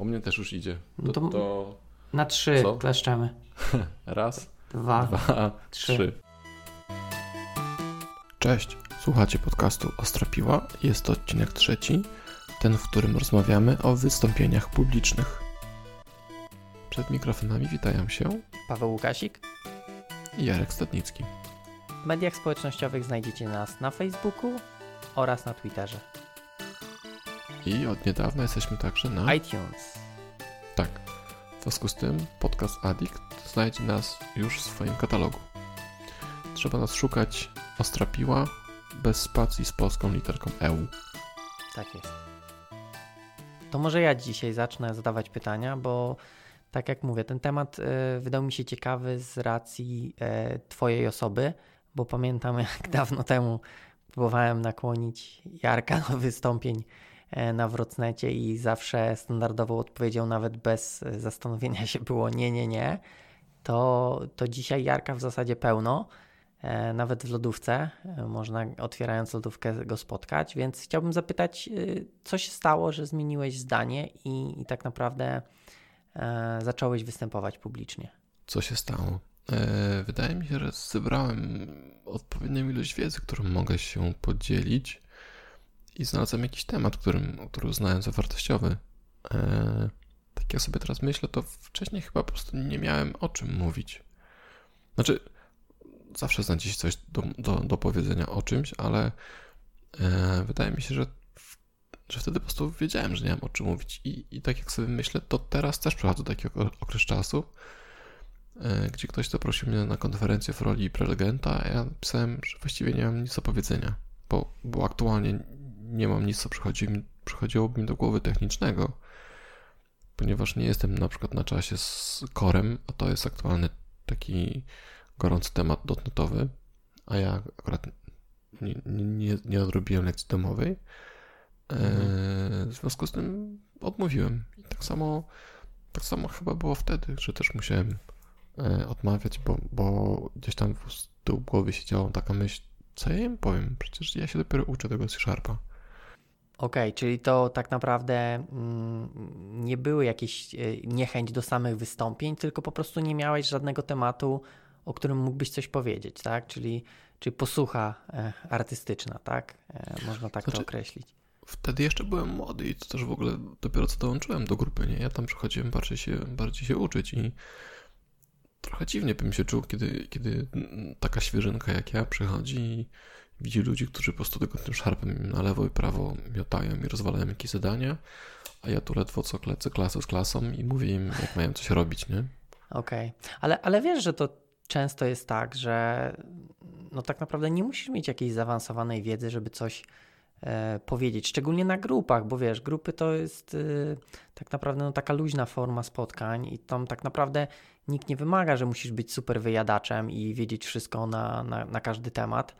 U mnie też już idzie. No To, to- to Na trzy Co? kleszczemy. raz, Dwa. dwa, trzy. trzy. Cześć, słuchacie podcastu Ostra Piła. Jest to odcinek trzeci, ten, w którym rozmawiamy o wystąpieniach publicznych. Przed mikrofonami witają się Paweł Łukasik. Jarek Stadnicki. W mediach społecznościowych znajdziecie nas na Facebooku oraz na Twitterze. I od niedawna jesteśmy także na... iTunes. Tak. W związku z tym podcast Addict znajdzie nas już w swoim katalogu. Trzeba nas szukać Ostra Piła bez spacji z polską literką EU. Tak jest. To może ja dzisiaj zacznę zadawać pytania, bo tak jak mówię, ten temat e, wydał mi się ciekawy z racji e, Twojej osoby, bo pamiętam jak dawno temu próbowałem nakłonić Jarka do wystąpień na Wrocnecie i zawsze standardową odpowiedzią, nawet bez e, zastanowienia się było nie, nie, nie. To, to dzisiaj Jarka w zasadzie pełno. E, nawet w lodówce. e, Można otwierając lodówkę go spotkać, więc chciałbym zapytać, co się stało, że zmieniłeś zdanie i, i tak naprawdę e, zacząłeś występować publicznie. Co się stało? E, wydaje mi się, że zebrałem odpowiednią ilość wiedzy, którą mogę się podzielić i znalazłem jakiś temat, którym, który uznałem za wartościowy. E, tak jak sobie teraz myślę, to wcześniej chyba po prostu nie miałem o czym mówić. Znaczy, zawsze znajdzie się coś do, do, do powiedzenia o czymś, ale e, wydaje mi się, że, że wtedy po prostu wiedziałem, że nie mam o czym mówić. I, I tak jak sobie myślę, to teraz też przechodzę taki ok- okres czasu, e, gdzie ktoś zaprosił mnie na konferencję w roli prelegenta, a ja pisałem, że właściwie nie mam nic do powiedzenia, bo, bo aktualnie nie mam nic, co przychodzi mi, przychodziłoby mi do głowy technicznego, ponieważ nie jestem na przykład na czasie z korem, a to jest aktualny taki gorący temat dotnetowy, a ja akurat nie, nie, nie odrobiłem lekcji domowej. E, w związku z tym odmówiłem. I tak samo, tak samo chyba było wtedy, że też musiałem e, odmawiać, bo, bo gdzieś tam w tyłu głowy siedziała taka myśl, co ja im powiem? Przecież ja się dopiero uczę tego C-Sharpa. Okej, czyli to tak naprawdę mm, nie były jakieś e, niechęć do samych wystąpień, tylko po prostu nie miałeś żadnego tematu, o którym mógłbyś coś powiedzieć, tak? Czyli, czyli posłucha e, artystyczna, tak? E, można tak to Znaczy- określić. Wtedy jeszcze byłem młody i to też w ogóle dopiero co dołączyłem do grupy, nie? Ja tam przychodziłem bardziej się, bardziej się uczyć i trochę dziwnie bym się czuł, kiedy, kiedy taka świeżynka jak ja przychodzi i widzi ludzi, którzy po prostu tylko tym szarpem na lewo i prawo miotają i rozwalają jakieś zadania, a ja tu ledwo co klecę klasę z klasą i mówię im, jak mają coś robić, nie? Okej, ale, ale wiesz, że to często jest tak, że no tak naprawdę nie musisz mieć jakiejś zaawansowanej wiedzy, żeby coś e, powiedzieć, szczególnie na grupach, bo wiesz, grupy to jest y, tak naprawdę no, taka luźna forma spotkań i tam tak naprawdę nikt nie wymaga, że musisz być super wyjadaczem i wiedzieć wszystko na, na, na każdy temat.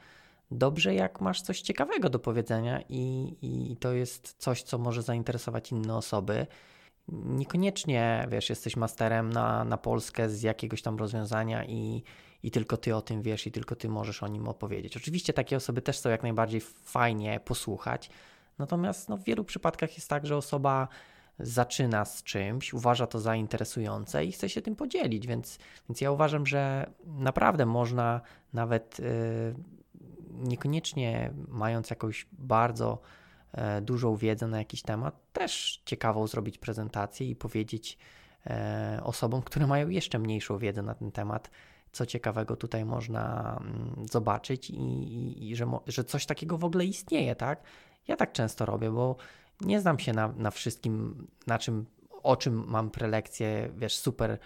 Dobrze, jak masz coś ciekawego do powiedzenia i, i to jest coś, co może zainteresować inne osoby niekoniecznie, wiesz, jesteś masterem na, na Polskę z jakiegoś tam rozwiązania i, i tylko ty o tym wiesz i tylko ty możesz o nim opowiedzieć. Oczywiście takie osoby też są jak najbardziej fajnie posłuchać, natomiast no, w wielu przypadkach jest tak, że osoba zaczyna z czymś, uważa to za interesujące i chce się tym podzielić, więc, więc ja uważam, że naprawdę można nawet yy, niekoniecznie mając jakąś bardzo e, dużą wiedzę na jakiś temat, też ciekawą zrobić prezentację i powiedzieć e, osobom, które mają jeszcze mniejszą wiedzę na ten temat, co ciekawego tutaj można mm, zobaczyć i, i, i że, że coś takiego w ogóle istnieje, tak? Ja tak często robię, bo nie znam się na, na wszystkim, na czym, o czym mam prelekcję, wiesz, super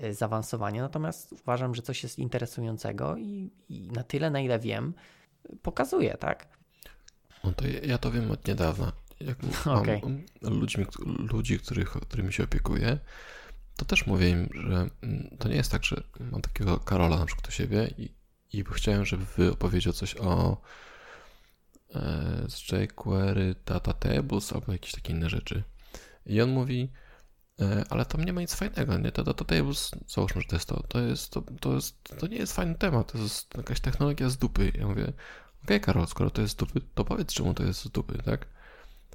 e, zaawansowanie, natomiast uważam, że coś jest interesującego i, i na tyle, na ile wiem, pokazuję, tak? No to ja, to wiem od niedawna. Jak Okej. ludźmi, ludzi, których, którymi się opiekuję, to też mówię im, że mm, to nie jest tak, że mam takiego Karola na przykład u siebie i, i chciałem, żeby wy opowiedział coś o e, z jQuery, Data Tables albo jakieś takie inne rzeczy. I on mówi, ale tam nie ma nic fajnego, nie? Te Data Tables, załóżmy, że to jest to, to jest, to, to jest, to nie jest fajny temat, to jest jakaś technologia z dupy. Ja mówię, okej Karol, skoro to jest z dupy, to powiedz czemu to jest z dupy, tak?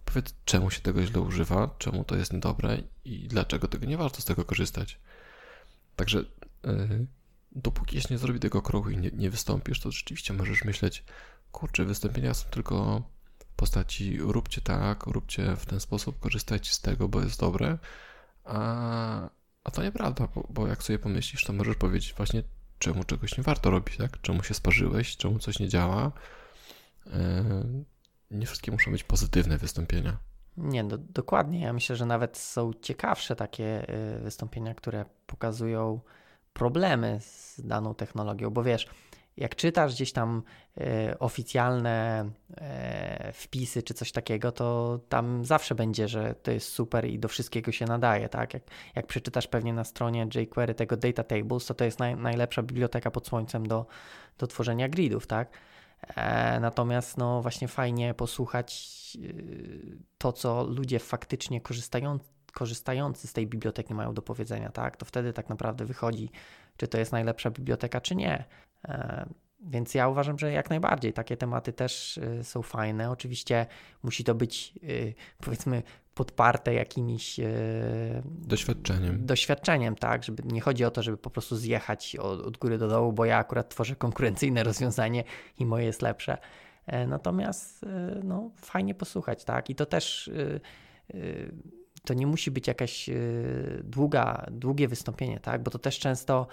powiedz, czemu się tego źle używa, czemu to jest niedobre i dlaczego tego nie warto z tego korzystać. Także yy, dopóki się nie zrobi tego kroku i nie, nie wystąpisz, to rzeczywiście możesz myśleć, kurczę, wystąpienia są tylko w postaci róbcie tak, róbcie w ten sposób, korzystajcie z tego, bo jest dobre, a, a to nieprawda, bo, bo jak sobie pomyślisz, to możesz powiedzieć właśnie, czemu czegoś nie warto robić, tak? Czemu się sparzyłeś, czemu coś nie działa. Yy, nie wszystkie muszą być pozytywne wystąpienia. Nie, do, dokładnie. Ja myślę, że nawet są ciekawsze takie y, wystąpienia, które pokazują problemy z daną technologią, bo wiesz, jak czytasz gdzieś tam e, oficjalne e, wpisy czy coś takiego, to tam zawsze będzie, że to jest super i do wszystkiego się nadaje, tak? Jak, jak przeczytasz pewnie na stronie jQuery tego Data Tables, to to jest naj, najlepsza biblioteka pod słońcem do, do tworzenia gridów, tak? E, natomiast no właśnie fajnie posłuchać to, co ludzie faktycznie korzystają, korzystający z tej biblioteki mają do powiedzenia, tak? To wtedy tak naprawdę wychodzi, czy to jest najlepsza biblioteka, czy nie. E, więc ja uważam, że jak najbardziej takie tematy też y, są fajne. Oczywiście musi to być y, powiedzmy podparte jakimiś y, doświadczeniem. Doświadczeniem, tak, żeby nie chodzi o to, żeby po prostu zjechać od, od góry do dołu, bo ja akurat tworzę konkurencyjne rozwiązanie i moje jest lepsze. E, natomiast no, fajnie posłuchać, tak? I to też to nie musi być jakaś długa, długie wystąpienie, tak? Bo to też często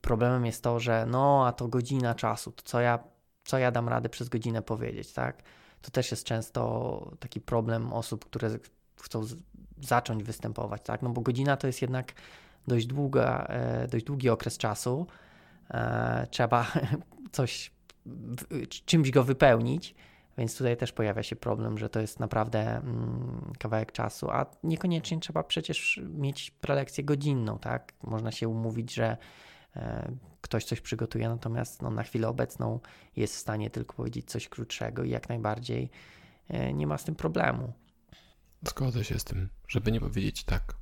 problemem jest to, że no, a to godzina czasu, to co ja, co ja dam radę przez godzinę powiedzieć, tak? To też jest często taki problem osób, które chcą zacząć występować, tak? No bo godzina to jest jednak dość długa, e, dość długi okres czasu. E, trzeba coś, czymś go wypełnić, więc tutaj też pojawia się problem, że to jest naprawdę mm, kawałek czasu, a niekoniecznie trzeba przecież mieć prelekcję godzinną, tak? Można się umówić, że ktoś coś przygotuje, natomiast no, na chwilę obecną jest w stanie tylko powiedzieć coś krótszego i jak najbardziej e, nie ma z tym problemu. Zgodzę się z tym, żeby nie powiedzieć tak.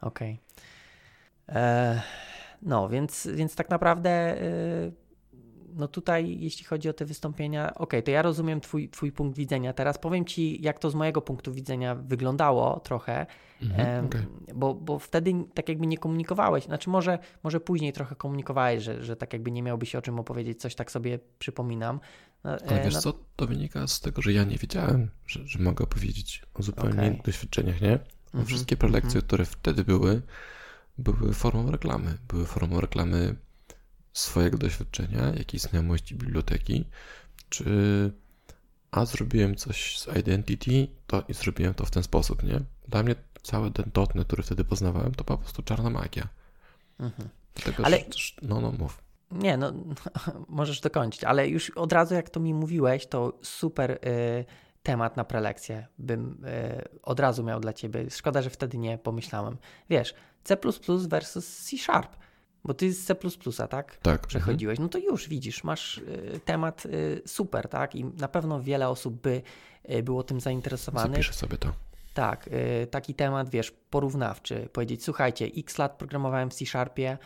Okej. Okay. E, no, więc, więc tak naprawdę no tutaj, jeśli chodzi o te wystąpienia, ok, to ja rozumiem twój, twój punkt widzenia. Teraz powiem Ci, jak to z mojego punktu widzenia wyglądało trochę, mhm, okay. bo, bo wtedy tak jakby nie komunikowałeś, znaczy może, może później trochę komunikowałeś, że, że tak jakby nie miałbyś o czym opowiedzieć, coś tak sobie przypominam. No, Ale e, wiesz no... co, to wynika z tego, że ja nie wiedziałem, że, że mogę opowiedzieć o zupełnie okay. innych doświadczeniach, nie? Mhm, wszystkie prelekcje, mhm. które wtedy były, były formą reklamy. Były formą reklamy swojego doświadczenia, jakiejś znajomości biblioteki, czy a zrobiłem coś z Identity, to i zrobiłem to w ten sposób, nie? Dla mnie cały ten dotnet, który wtedy poznawałem, to po prostu czarna magia. Mhm. Dlatego, ale... Że, no, no, mów. Nie, no, możesz dokończyć, ale już od razu jak to mi mówiłeś, to super y, temat na prelekcję bym y, od razu miał dla ciebie. Szkoda, że wtedy nie pomyślałem. Wiesz, C++ versus C Sharp. Bo ty z C, tak? Tak. Przechodziłeś. No to już widzisz, masz y, temat y, super, tak? I na pewno wiele osób by y, było tym zainteresowanych. Zapiszę sobie to. Tak, taki temat, wiesz, porównawczy. Powiedzieć, słuchajcie, x lat programowałem w C-Sharpie,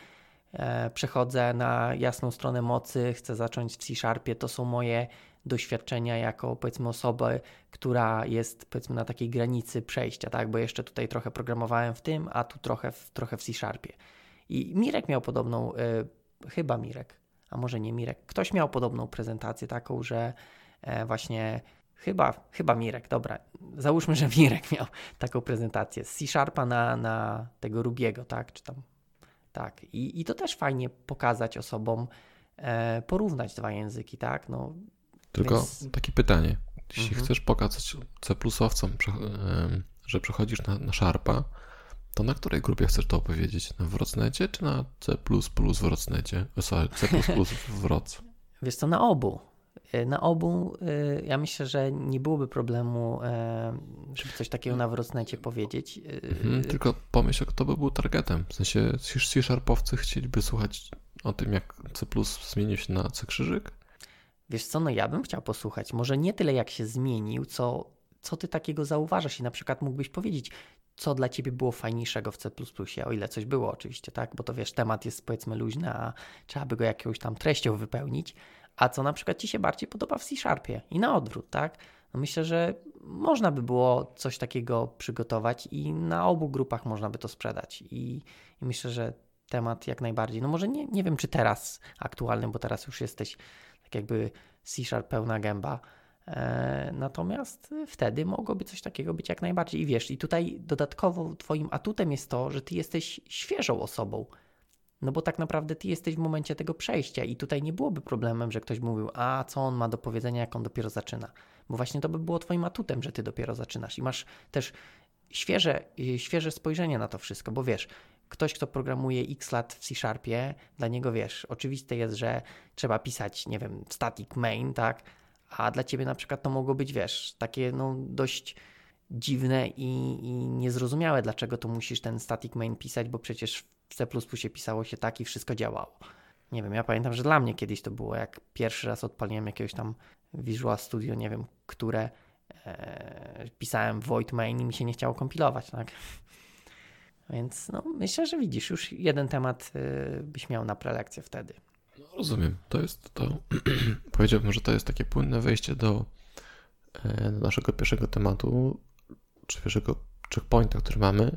e, przechodzę na jasną stronę mocy, chcę zacząć w C-Sharpie, to są moje doświadczenia jako powiedzmy osoby, która jest powiedzmy na takiej granicy przejścia, tak? Bo jeszcze tutaj trochę programowałem w tym, a tu trochę w, trochę w C-Sharpie. I Mirek miał podobną, y, chyba Mirek, a może nie Mirek, ktoś miał podobną prezentację taką, że e, właśnie chyba, chyba Mirek, dobra, załóżmy, że Mirek miał taką prezentację z C-Sharpa na, na tego Rubiego, tak, czy tam, tak. I, i to też fajnie pokazać osobom, e, porównać dwa języki, tak, no. Tylko więc... takie pytanie, jeśli mhm. chcesz pokazać C++owcom, że przechodzisz na, na Sharpa, to na której grupie chcesz to opowiedzieć? Na Wrocnecie czy na C++ w Wrocnecie? Sorry, C++ w Wroc? Wiesz co, na obu. E, na obu e, ja myślę, że nie byłoby problemu, e, żeby coś takiego na Wrocnecie powiedzieć. Mhm, tylko pomyśl, kto by był targetem. W sensie C-Sharpowcy chcieliby słuchać o tym, jak C++ zmienił się na C krzyżyk? Wiesz co, no ja bym chciał posłuchać. Może nie tyle jak się zmienił, co co ty takiego zauważasz i na przykład mógłbyś powiedzieć, co dla ciebie było fajniejszego w C++, o ile coś było oczywiście, tak? Bo to wiesz, temat jest powiedzmy luźny, a trzeba by go jakąś tam treścią wypełnić, a co na przykład ci się bardziej podoba w C Sharpie i na odwrót, tak? No myślę, że można by było coś takiego przygotować i na obu grupach można by to sprzedać. I, i myślę, że temat jak najbardziej. No może nie, nie wiem, czy teraz aktualny, bo teraz już jesteś tak jakby C-Sharp pełna gęba. E, natomiast wtedy mogłoby coś takiego być jak najbardziej. I wiesz, i tutaj dodatkowo Twoim atutem jest to, że Ty jesteś świeżą osobą. No bo tak naprawdę Ty jesteś w momencie tego przejścia i tutaj nie byłoby problemem, że ktoś mówił, a co on ma do powiedzenia, jak on dopiero zaczyna. Bo właśnie to by było Twoim atutem, że Ty dopiero zaczynasz i masz też świeże, świeże spojrzenie na to wszystko, bo wiesz, ktoś, kto programuje x lat w C-Sharpie, dla niego wiesz, oczywiste jest, że trzeba pisać, nie wiem, static main, tak? A dla ciebie na przykład to mogło być, wiesz, takie no dość dziwne i, i niezrozumiałe, dlaczego to musisz ten static main pisać, bo przecież w C++ pisało się tak i wszystko działało. Nie wiem, ja pamiętam, że dla mnie kiedyś to było, jak pierwszy raz odpaliłem jakiegoś tam Visual Studio, nie wiem, które e, pisałem void main i mi się nie chciało kompilować, tak? Więc no, myślę, że widzisz, już jeden temat y, byś miał na prelekcję wtedy. Rozumiem. To jest to. powiedziałbym, że to jest takie płynne wejście do, e, do naszego pierwszego tematu, czy pierwszego checkpointa, który mamy,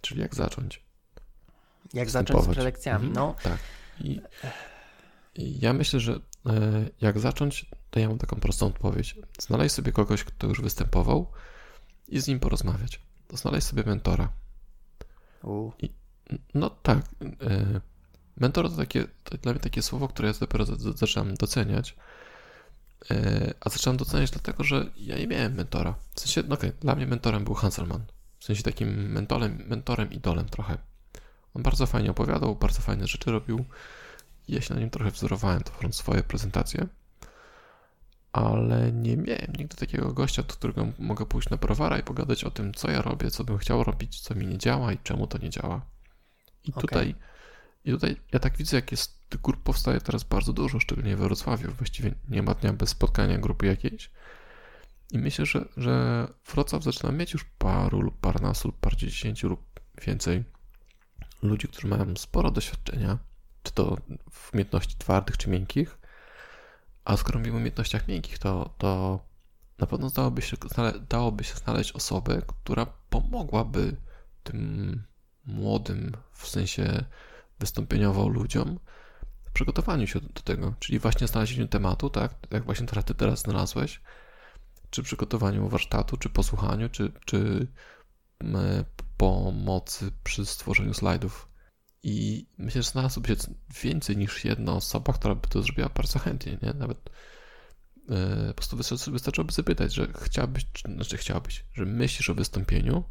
czyli jak zacząć. Jak zacząć z prelekcjami, mhm, no. Tak. I, I, ja myślę, że e, jak zacząć, to ja mam taką prostą odpowiedź. Znaleźć sobie kogoś, kto już występował i z nim porozmawiać. Znaleźć sobie mentora i, no tak. E, mentor to, takie, to dla mnie takie słowo, które ja dopiero zaczynam doceniać. E, a zacząłem doceniać dlatego, że ja nie miałem mentora. W sensie, no okej, okay, dla mnie mentorem był Hanselman. W sensie takim mentorem, mentorem, idolem trochę. On bardzo fajnie opowiadał, bardzo fajne rzeczy robił. Ja się na nim trochę wzorowałem, tworząc swoje prezentacje. Ale nie miałem nigdy takiego gościa, do którego mogę pójść na browara i pogadać o tym, co ja robię, co bym chciał robić, co mi nie działa i czemu to nie działa. I okay. tutaj i tutaj ja tak widzę, jak jest tych grup powstaje teraz bardzo dużo, szczególnie we Wrocławiu. Właściwie nie ma dnia bez spotkania grupy jakiejś. I myślę, że, że Wrocław zaczyna mieć już paru lub parnastu lub par dziesięciu lub więcej ludzi, którzy mają sporo doświadczenia, czy to w umiejętności twardych czy miękkich. A skoro mówimy o umiejętnościach miękkich, to, to na pewno dałoby się, dałoby się znaleźć osobę, która pomogłaby tym młodym, w sensie wystąpieniowo ludziom w przygotowaniu się do tego, czyli właśnie znalezieniu tematu, tak, jak właśnie teraz ty teraz znalazłeś, czy przygotowaniu warsztatu, czy posłuchaniu, czy, czy pomocy przy stworzeniu slajdów. I myślę, że znalazłoby się więcej niż jedna osoba, która by to zrobiła bardzo chętnie, nie? Nawet yy, po prostu wystarczyłoby zapytać, że chciałbyś, znaczy chciałbyś, że myślisz o wystąpieniu,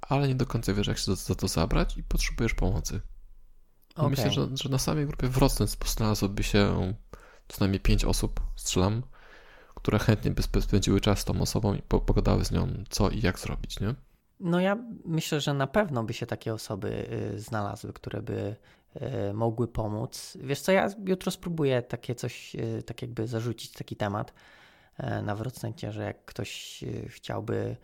ale nie do końca wiesz, jak się za, za to zabrać i potrzebujesz pomocy. Okay. Myślę, że, że na samej grupie Wrocław znalazłoby się co najmniej pięć osób, strzelam, które chętnie by spędziły czas z tą osobą i pogadały z nią, co i jak zrobić, nie? No ja myślę, że na pewno by się takie osoby y, znalazły, które by y, mogły pomóc. Wiesz co, ja jutro spróbuję takie coś, y, tak jakby zarzucić taki temat na Wrocławiu, że jak ktoś chciałby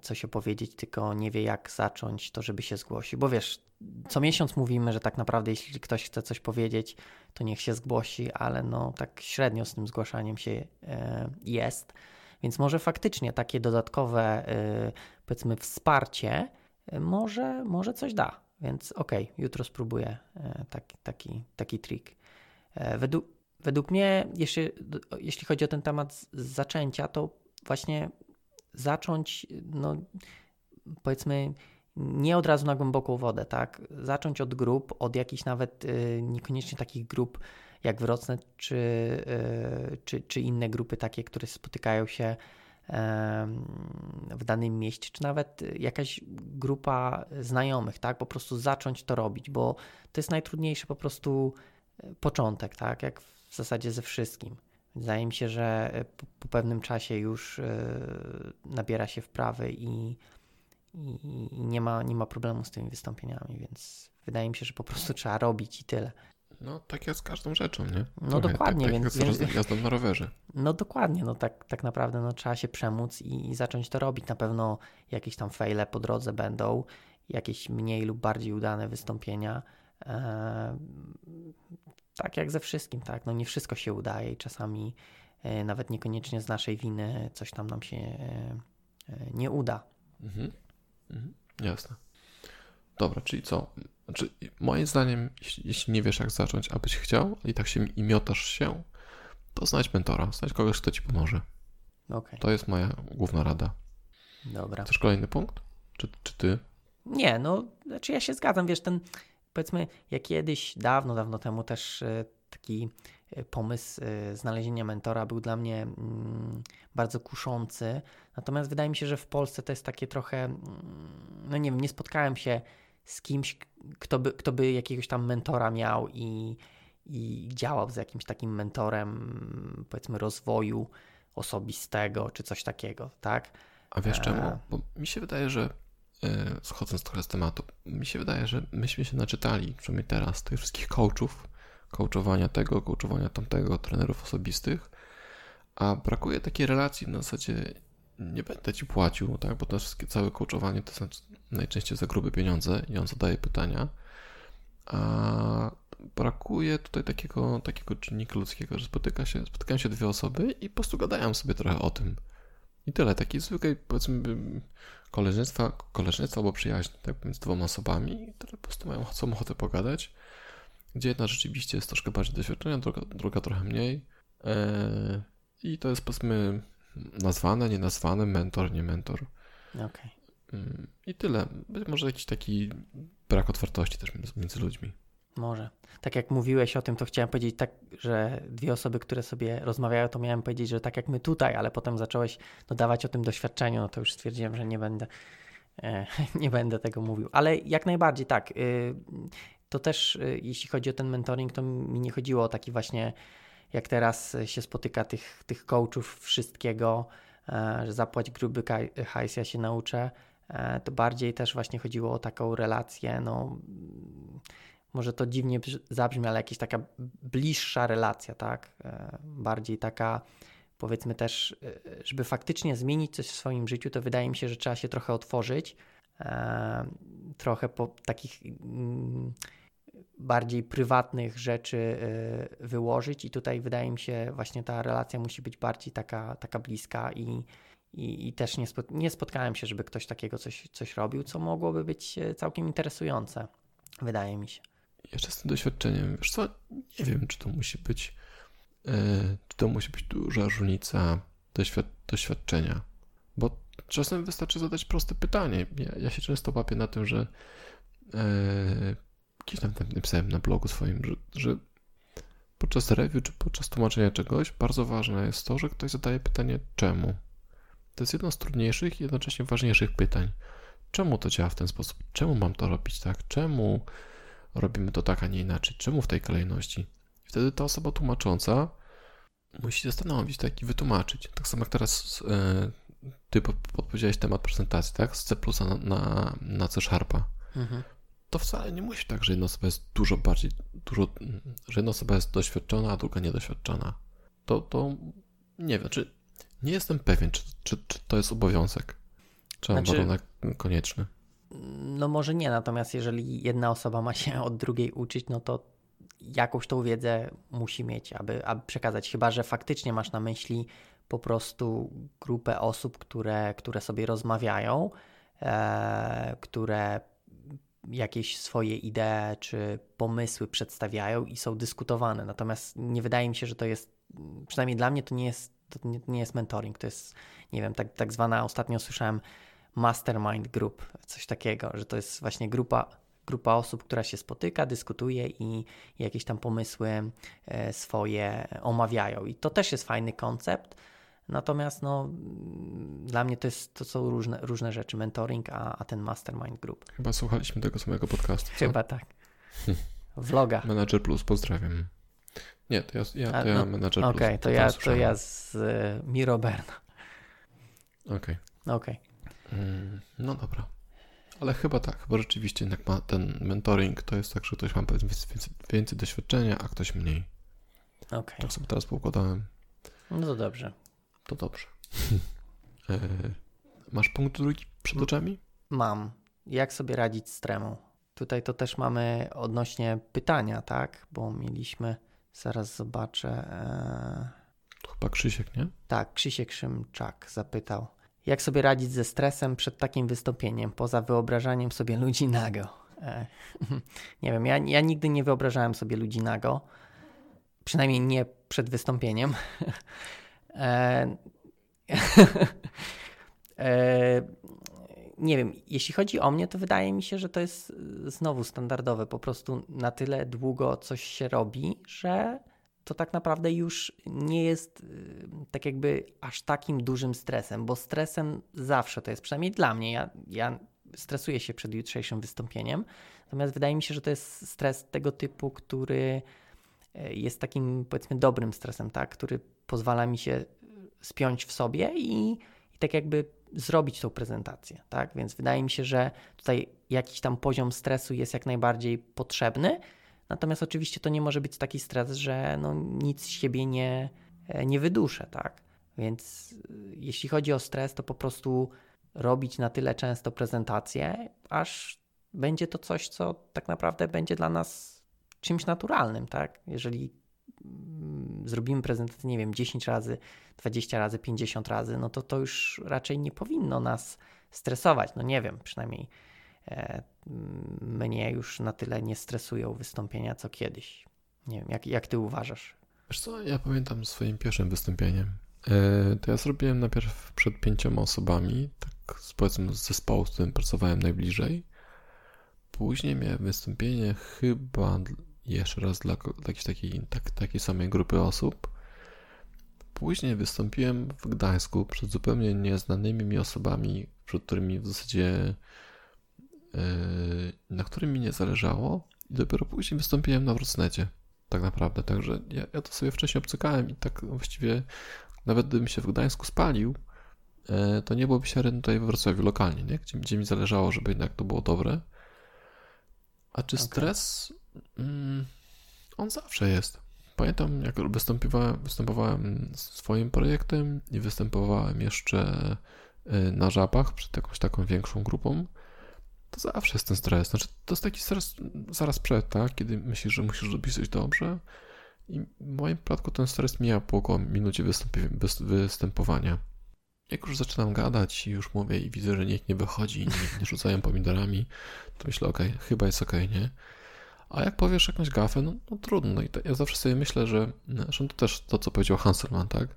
coś opowiedzieć, tylko nie wie jak zacząć, to żeby się zgłosił. Bo wiesz, co miesiąc mówimy, że tak naprawdę jeśli ktoś chce coś powiedzieć, to niech się zgłosi, ale no tak średnio z tym zgłaszaniem się jest. Więc może faktycznie takie dodatkowe, y, powiedzmy, wsparcie może, może coś da. Więc okej, okay, jutro spróbuję taki, taki, taki trik. E, według, według mnie, jeśli, jeśli chodzi o ten temat zaczęcia, to właśnie zacząć, no powiedzmy, nie od razu na głęboką wodę, tak? Zacząć od grup, od jakichś nawet niekoniecznie takich grup jak Wrocław, czy, e, czy, czy inne grupy takie, które spotykają się w danym mieście, czy nawet jakaś grupa znajomych, tak? Po prostu zacząć to robić, bo to jest najtrudniejszy po prostu e, początek, tak? Jak w zasadzie ze wszystkim. Wydaje mi się, że e, po, po pewnym czasie już nabiera się wprawy i, i, i, nie, ma, nie ma problemu z tymi wystąpieniami, więc wydaje mi się, że po prostu trzeba robić i tyle. No, tak jest z każdą rzeczą, nie? No dokładnie. Tak, tak więc, więc jazdą na rowerze. No dokładnie, no tak, tak naprawdę no, trzeba się przemóc i, i zacząć to robić. Na pewno jakieś tam fejle po drodze będą, jakieś mniej lub bardziej udane wystąpienia. Tak jak ze wszystkim, tak? No nie wszystko się udaje i czasami e, nawet niekoniecznie z naszej winy coś tam nam się nie uda. Mhm. Mhm. Jasne. Dobra, czyli co? Znaczy, moim zdaniem, jeśli, jeśli, nie wiesz, jak zacząć, abyś chciał i tak się i miotasz się, to znajdź mentora, znajdź kogoś, kto ci pomoże. Okay. To jest moja główna rada. Dobra. Chcesz kolejny punkt? Czy, czy ty? Nie, no, znaczy ja się zgadzam, wiesz, ten, powiedzmy, ja kiedyś, dawno, dawno temu też e, taki e, pomysł e, znalezienia mentora był dla mnie mm, bardzo kuszący. Natomiast wydaje mi się, że w Polsce to jest takie trochę, mm, no nie wiem, nie spotkałem się z kimś, kto by, kto by jakiegoś tam mentora miał i, i działał z jakimś takim mentorem, powiedzmy, rozwoju osobistego czy coś takiego, tak? A wiesz czemu? Bo mi się wydaje, że schodząc trochę z tematu, mi się wydaje, że myśmy się naczytali, przynajmniej teraz, tych wszystkich coachów, coachowania tego, coachowania tamtego, trenerów osobistych, a brakuje takiej relacji na zasadzie nie będę ci płacił, tak, bo to wszystkie, całe coachowanie to znaczy najczęściej za grube pieniądze i on zadaje pytania, a brakuje tutaj takiego, takiego czynnika ludzkiego, że spotyka się, spotykają się dwie osoby i po prostu gadają sobie trochę o tym. I tyle, takiej zwykłej, powiedzmy, koleżeństwa, koleżeństwa albo przyjaźń tak, między dwoma osobami, które po prostu mają chcą ochotę pogadać, gdzie jedna rzeczywiście jest troszkę bardziej doświadczona, druga, druga trochę mniej. Eee, I to jest powiedzmy nazwane, nie nazwane, mentor, nie mentor. Okay. Mm, I tyle. Być może jakiś taki brak otwartości też między ludźmi. Może. Tak jak mówiłeś o tym, to chciałem powiedzieć tak, że dwie osoby, które sobie rozmawiają, to miałem powiedzieć, że tak jak my tutaj, ale potem zacząłeś dodawać o tym doświadczeniu, no to już stwierdziłem, że nie będę, e, nie będę tego mówił. Ale jak najbardziej tak. Y, to też y, jeśli chodzi o ten mentoring, to mi nie chodziło o taki właśnie, jak teraz się spotyka tych, tych coachów wszystkiego, e, że zapłać gruby hajs, ja się nauczę. E, to bardziej też właśnie chodziło o taką relację, no może to dziwnie zabrzmi, ale jakaś taka bliższa relacja, tak? E, bardziej taka, powiedzmy też, e, żeby faktycznie zmienić coś w swoim życiu, to wydaje mi się, że trzeba się trochę otworzyć, e, trochę po takich mm, bardziej prywatnych rzeczy wyłożyć i tutaj wydaje mi się właśnie ta relacja musi być bardziej taka, taka bliska i, i, i też nie, spot, nie spotkałem się, żeby ktoś takiego coś, coś robił, co mogłoby być całkiem interesujące, wydaje mi się jeszcze z tym doświadczeniem, wiesz co, nie wiem, czy to musi być, yy, czy to musi być duża różnica doświad doświadczenia, bo czasem wystarczy zadać proste pytanie. Ja, ja się często łapię na tym, że yy, gdzieś tam napisałem na blogu swoim, że, że podczas review czy podczas tłumaczenia czegoś bardzo ważne jest to, że ktoś zadaje pytanie czemu. To jest jedno z trudniejszych i jednocześnie ważniejszych pytań. Czemu to działa w ten sposób? Czemu mam to robić tak? Czemu robimy to tak, a nie inaczej. Czemu w tej kolejności? Wtedy ta osoba tłumacząca musi zastanowić tak i wytłumaczyć. Tak samo jak teraz e, ty podpowiedziałeś temat prezentacji, tak? Z C na, na, na C Sharpa. Mhm. To wcale nie musi tak, że jedna osoba jest dużo bardziej, dużo, że jedna osoba jest doświadczona, a druga niedoświadczona. To, to nie wiem, czy nie jestem pewien, czy, czy, czy to jest obowiązek, czy znaczy, warunek konieczny. No może nie, natomiast jeżeli jedna osoba ma się od drugiej uczyć, no to jakąś tą wiedzę musi mieć, aby, aby przekazać. Chyba, że faktycznie masz na myśli po prostu grupę osób, które, które sobie rozmawiają, e, które jakieś swoje idee czy pomysły przedstawiają i są dyskutowane. Natomiast nie wydaje mi się, że to jest, przynajmniej dla mnie to nie jest, to nie, nie jest mentoring, to jest, nie wiem, tak, tak zwana, ostatnio słyszałem mastermind group, coś takiego, że to jest właśnie grupa, grupa osób, która się spotyka, dyskutuje i, jakieś tam pomysły e, swoje omawiają. I to też jest fajny koncept. Natomiast no, dla mnie to, jest, to są różne, różne rzeczy, mentoring, a, a ten mastermind group. Chyba słuchaliśmy tego samego podcastu. Co? Chyba tak. Vloga. Manager Plus, pozdrawiam. Nie, to ja, ja, to ja no, Manager Plus. Okej, okay, to, ja, to ja z y, Miroberna. Okej. Okay. Okej. Okay. Mm, no dobra. Ale chyba tak, chyba rzeczywiście jednak ma ten mentoring to jest tak, że ktoś ma więcej, więcej doświadczenia, a ktoś mniej. Okay. Tak sobie teraz poukładałem. No to dobrze. To dobrze. E, masz punkt drugi przed oczami? Mam. Jak sobie radzić z tremą? Tutaj to też mamy odnośnie pytania, tak? Bo mieliśmy, zaraz zobaczę. E... chyba Krzysiek, nie? Tak, Krzysiek Szymczak zapytał. Jak sobie radzić ze stresem przed takim wystąpieniem, poza wyobrażaniem sobie ludzi nago? E, nie wiem, ja, ja nigdy nie wyobrażałem sobie ludzi nago. Przynajmniej nie przed wystąpieniem. e, e, nie wiem, jeśli chodzi o mnie, to wydaje mi się, że to jest znowu standardowe. Po prostu na tyle długo coś się robi, że to tak naprawdę już nie jest y, tak jakby aż takim dużym stresem, bo stresem zawsze to jest, przynajmniej dla mnie, ja, ja stresuję się przed jutrzejszym wystąpieniem, natomiast wydaje mi się, że to jest stres tego typu, który e, jest takim powiedzmy dobrym stresem, tak, który pozwala mi się spiąć w sobie i, i tak jakby zrobić tą prezentację, tak, więc wydaje mi się, że tutaj jakiś tam poziom stresu jest jak najbardziej potrzebny, Natomiast oczywiście to nie może być taki stres, że no nic z siebie nie, e, nie wyduszę, tak? Więc e, jeśli chodzi o stres, to po prostu robić na tyle często prezentacje, aż będzie to coś, co tak naprawdę będzie dla nas czymś naturalnym, tak? Jeżeli mm, zrobimy prezentację, nie wiem, 10 razy, 20 razy, 50 razy, no to to już raczej nie powinno nas stresować. No nie wiem, przynajmniej mnie już na tyle nie stresują wystąpienia co kiedyś. Nie wiem, jak, jak ty uważasz? Wiesz co, ja pamiętam swoim pierwszym wystąpieniem. E, to ja zrobiłem najpierw przed pięcioma osobami, tak powiedzmy z zespołu, z którym pracowałem najbliżej. Później miałem wystąpienie chyba jeszcze raz dla, dla jakiejś takiej, tak, takiej samej grupy osób. Później wystąpiłem w Gdańsku przed zupełnie nieznanymi mi osobami, przed którymi w zasadzie na którym mi nie zależało i dopiero później wystąpiłem na Wrocnecie, tak naprawdę, także ja, ja to sobie wcześniej obcykałem i tak właściwie nawet gdybym się w Gdańsku spalił, yy, to nie byłoby się tutaj w Wrocławiu lokalnie, nie? Gdzie, gdzie mi zależało, żeby jednak to było dobre. A czy okay. stres? Mm, on zawsze jest. Pamiętam, jak występowałem, występowałem swoim projektem i występowałem jeszcze yy, na żabach przed jakąś taką większą grupą to zawsze jest ten stres. Znaczy, to jest taki stres zaraz przed, tak? Kiedy myślisz, że musisz zrobić coś dobrze. I w moim przypadku ten stres mija po około minucie występowania. Jak już zaczynam gadać i już mówię i widzę, że nikt nie wychodzi i nie rzucają pomidorami, to myślę, okej, okay, chyba jest okej, okay, nie? A jak powiesz jakąś gafę, no, no trudno. I to, ja zawsze sobie myślę, że zresztą to też to, co powiedział Hanselman, tak?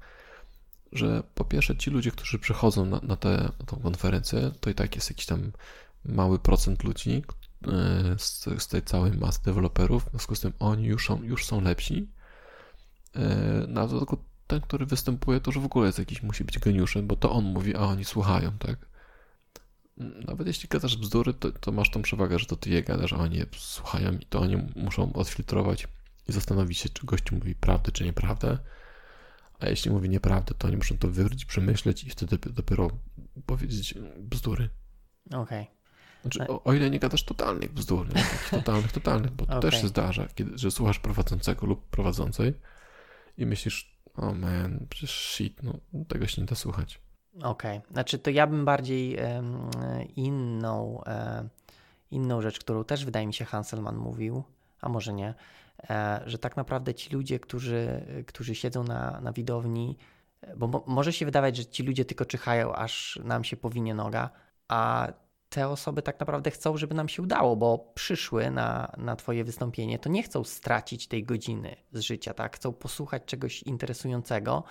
Że po pierwsze ci ludzie, którzy przychodzą na, na, tę konferencję, to i tak jest jakiś tam mały procent ludzi e, z, z tej całej masy deweloperów, w związku z tym oni już są, już są lepsi. E, no tylko ten, który występuje, to już w ogóle jest jakiś, musi być geniuszem, bo to on mówi, a oni słuchają, tak? Nawet jeśli gadasz bzdury, to, to masz tą przewagę, że to ty je gadasz, a oni je słuchają i to oni muszą odfiltrować i zastanowić się, czy gość mówi prawdę, czy nieprawdę. A jeśli mówi nieprawdę, to oni muszą to wywrócić, przemyśleć i wtedy dopiero powiedzieć bzdury. Okej. Okay. Znaczy, o, o, ile nie gadasz totalnych bzdur, nie? Totalnych, totalnych, bo to okay. też się zdarza, kiedy, że słuchasz prowadzącego lub prowadzącej i myślisz, o oh man, przecież shit, no tego się nie da słuchać. Okej, okay. znaczy to ja bym bardziej um, inną, um, inną rzecz, którą też wydaje mi się Hanselman mówił, a może nie, e, że tak naprawdę ci ludzie, którzy, którzy siedzą na, na widowni, bo mo może się wydawać, że ci ludzie tylko czyhają, aż nam się powinie noga, a te osoby tak naprawdę chcą, żeby nam się udało, bo przyszły na, na Twoje wystąpienie, to nie chcą stracić tej godziny z życia, tak? Chcą posłuchać czegoś interesującego,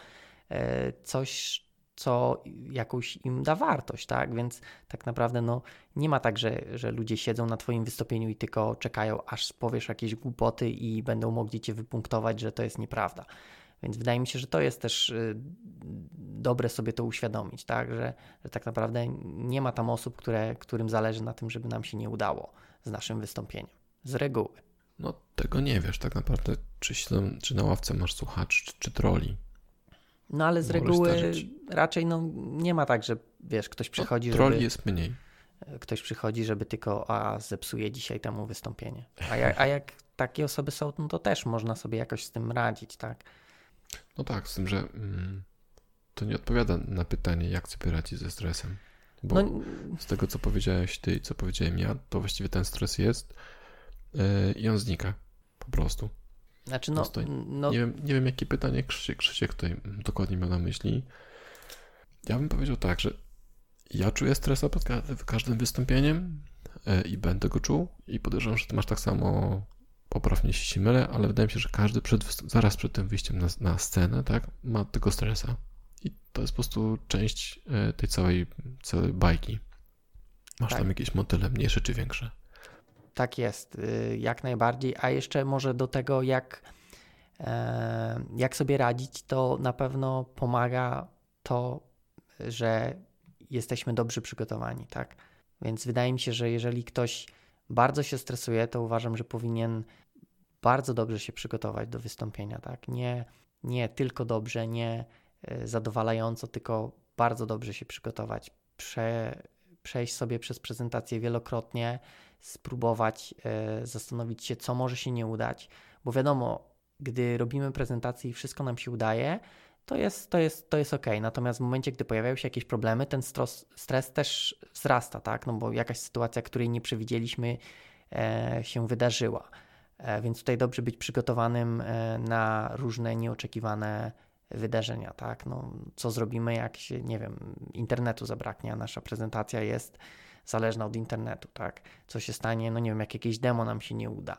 e, coś, co jakąś im da wartość, tak? Więc tak naprawdę no, nie ma tak, że, że ludzie siedzą na Twoim wystąpieniu i tylko czekają, aż powiesz jakieś głupoty i będą mogli Cię wypunktować, że to jest nieprawda. Więc wydaje mi się, że to jest też y, dobre sobie to uświadomić, tak? Że, że tak naprawdę nie ma tam osób, które, którym zależy na tym, żeby nam się nie udało z naszym wystąpieniem. Z reguły. No tego nie wiesz tak naprawdę, czy, czy na ławce masz słuchacz, czy, czy troli. No ale z reguły raczej no, nie ma tak, że wiesz, ktoś no, przychodzi, no, troli żeby... jest mniej. Ktoś przychodzi, żeby tylko a zepsuje dzisiaj temu wystąpienie. A jak, a jak takie osoby są, no to też można sobie jakoś z tym radzić, tak? No tak, z tym, że mm, to nie odpowiada na pytanie, jak sobie radzić ze stresem. Bo no, z tego, co powiedziałeś ty i co powiedziałem ja, to właściwie ten stres jest yy, i on znika. Po prostu. Znaczy, no, no... Nie, wiem, nie wiem, jakie pytanie Krzysiek, Krzysiek tutaj dokładnie miał na myśli. Ja bym powiedział tak, że ja czuję stresa pod każdym wystąpieniem e, i będę go czuł i podejrzewam, że ty masz tak samo, poprawnie jeśli się mylę, ale wydaje mi się, że każdy przed, zaraz przed tym wyjściem na, na scenę, tak, ma tego stresa. I to jest po prostu część e, tej całej, całej bajki. Masz tak. tam jakieś motyle mniejsze czy większe. Tak jest, y, jak najbardziej. A jeszcze może do tego, jak, e, jak sobie radzić, to na pewno pomaga to, że jesteśmy dobrze przygotowani, tak? Więc wydaje mi się, że jeżeli ktoś bardzo się stresuje, to uważam, że powinien bardzo dobrze się przygotować do wystąpienia, tak? Nie, nie tylko dobrze, nie e, zadowalająco, tylko bardzo dobrze się przygotować. Prze, przejść sobie przez prezentację wielokrotnie, spróbować e, zastanowić się, co może się nie udać, bo wiadomo, gdy robimy prezentację i wszystko nam się udaje, to jest, to jest, to jest ok. Natomiast w momencie, gdy pojawiają się jakieś problemy, ten stres, stres też wzrasta, tak? No bo jakaś sytuacja, której nie przewidzieliśmy, e, się wydarzyła. E, więc tutaj dobrze być przygotowanym e, na różne nieoczekiwane wydarzenia, tak? No, co zrobimy, jak się, nie wiem, internetu zabraknie, a nasza prezentacja jest zależna od internetu, tak? Co się stanie, no nie wiem, jak jakieś demo nam się nie uda.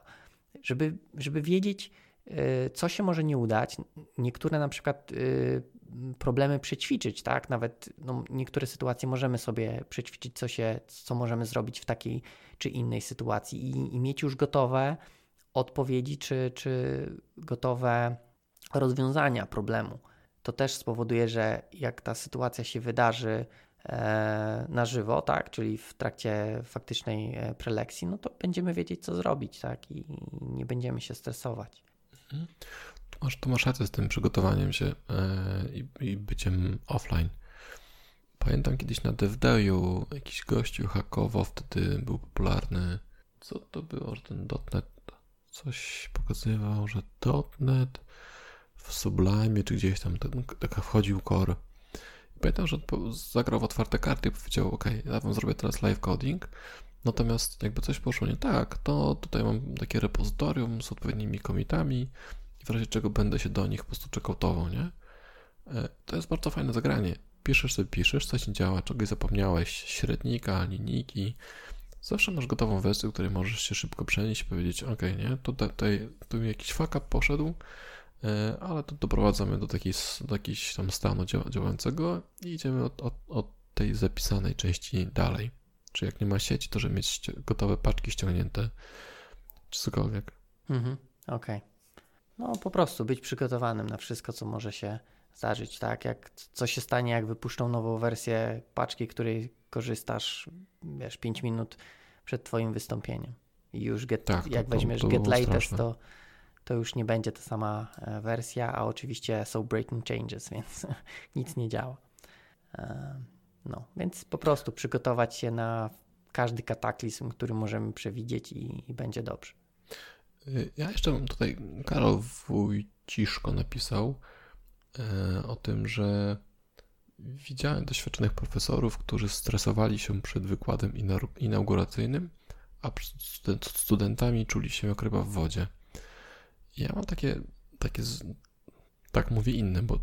Żeby, żeby wiedzieć, y, co się może nie udać, niektóre na przykład problemy przećwiczyć, tak? Nawet no, niektóre sytuacje możemy sobie przećwiczyć, co, się, co możemy zrobić w takiej czy innej sytuacji i, i mieć już gotowe odpowiedzi, czy, czy gotowe rozwiązania problemu. To też spowoduje, że jak ta sytuacja się wydarzy e, na żywo, tak, czyli w trakcie faktycznej e, prelekcji, no to będziemy wiedzieć, co zrobić, tak, i nie będziemy się stresować. Mhm. Tu masz, tu masz rację z tym przygotowaniem się e, i, i, byciem offline. Pamiętam kiedyś na DevDayu jakiś gościu hakowo wtedy był popularny. Co to było, ten coś pokazywał, że .NET w Sublime czy gdzieś tam taka wchodził core. pamiętam, że zagrał w otwarte karty i powiedział, ok, ja wam zrobię teraz live coding, natomiast jakby coś poszło nie tak, to tutaj mam takie repozytorium z odpowiednimi komitami i w razie czego będę się do nich po prostu checkoutował, nie? E, to jest bardzo fajne zagranie. Piszesz sobie, piszesz, coś nie działa, czegoś zapomniałeś, średnika, linijki, zawsze masz gotową wersję, której możesz się szybko przenieść i powiedzieć, ok, nie, tutaj, tu jakiś fuck poszedł, E, ale to doprowadzamy do, takiej, do jakiegoś tam stanu działającego i idziemy od, od, od tej zapisanej części dalej. Czy jak nie ma sieci, to żeby mieć gotowe paczki ściągnięte, czy cokolwiek. Mhm, okej. Okay. No po prostu być przygotowanym na wszystko, co może się zdarzyć, tak? Jak co się stanie, jak wypuszczą nową wersję paczki, której korzystasz, wiesz, 5 minut przed twoim wystąpieniem. I już get, tak, jak to, weźmiesz to, to get latest, straszne. to to już nie będzie ta sama e, wersja, a oczywiście są breaking changes, więc nic nie działa. E, no, więc po prostu przygotować się na każdy kataklizm, który możemy przewidzieć i, i będzie dobrze. Y, ja jeszcze mam tutaj, Karol Wójciszko napisał e, o tym, że widziałem doświadczonych profesorów, którzy stresowali się przed wykładem inauguracyjnym, a przed studentami czuli się jak ryba w wodzie. Ja mam takie, takie tak mówię inne, bo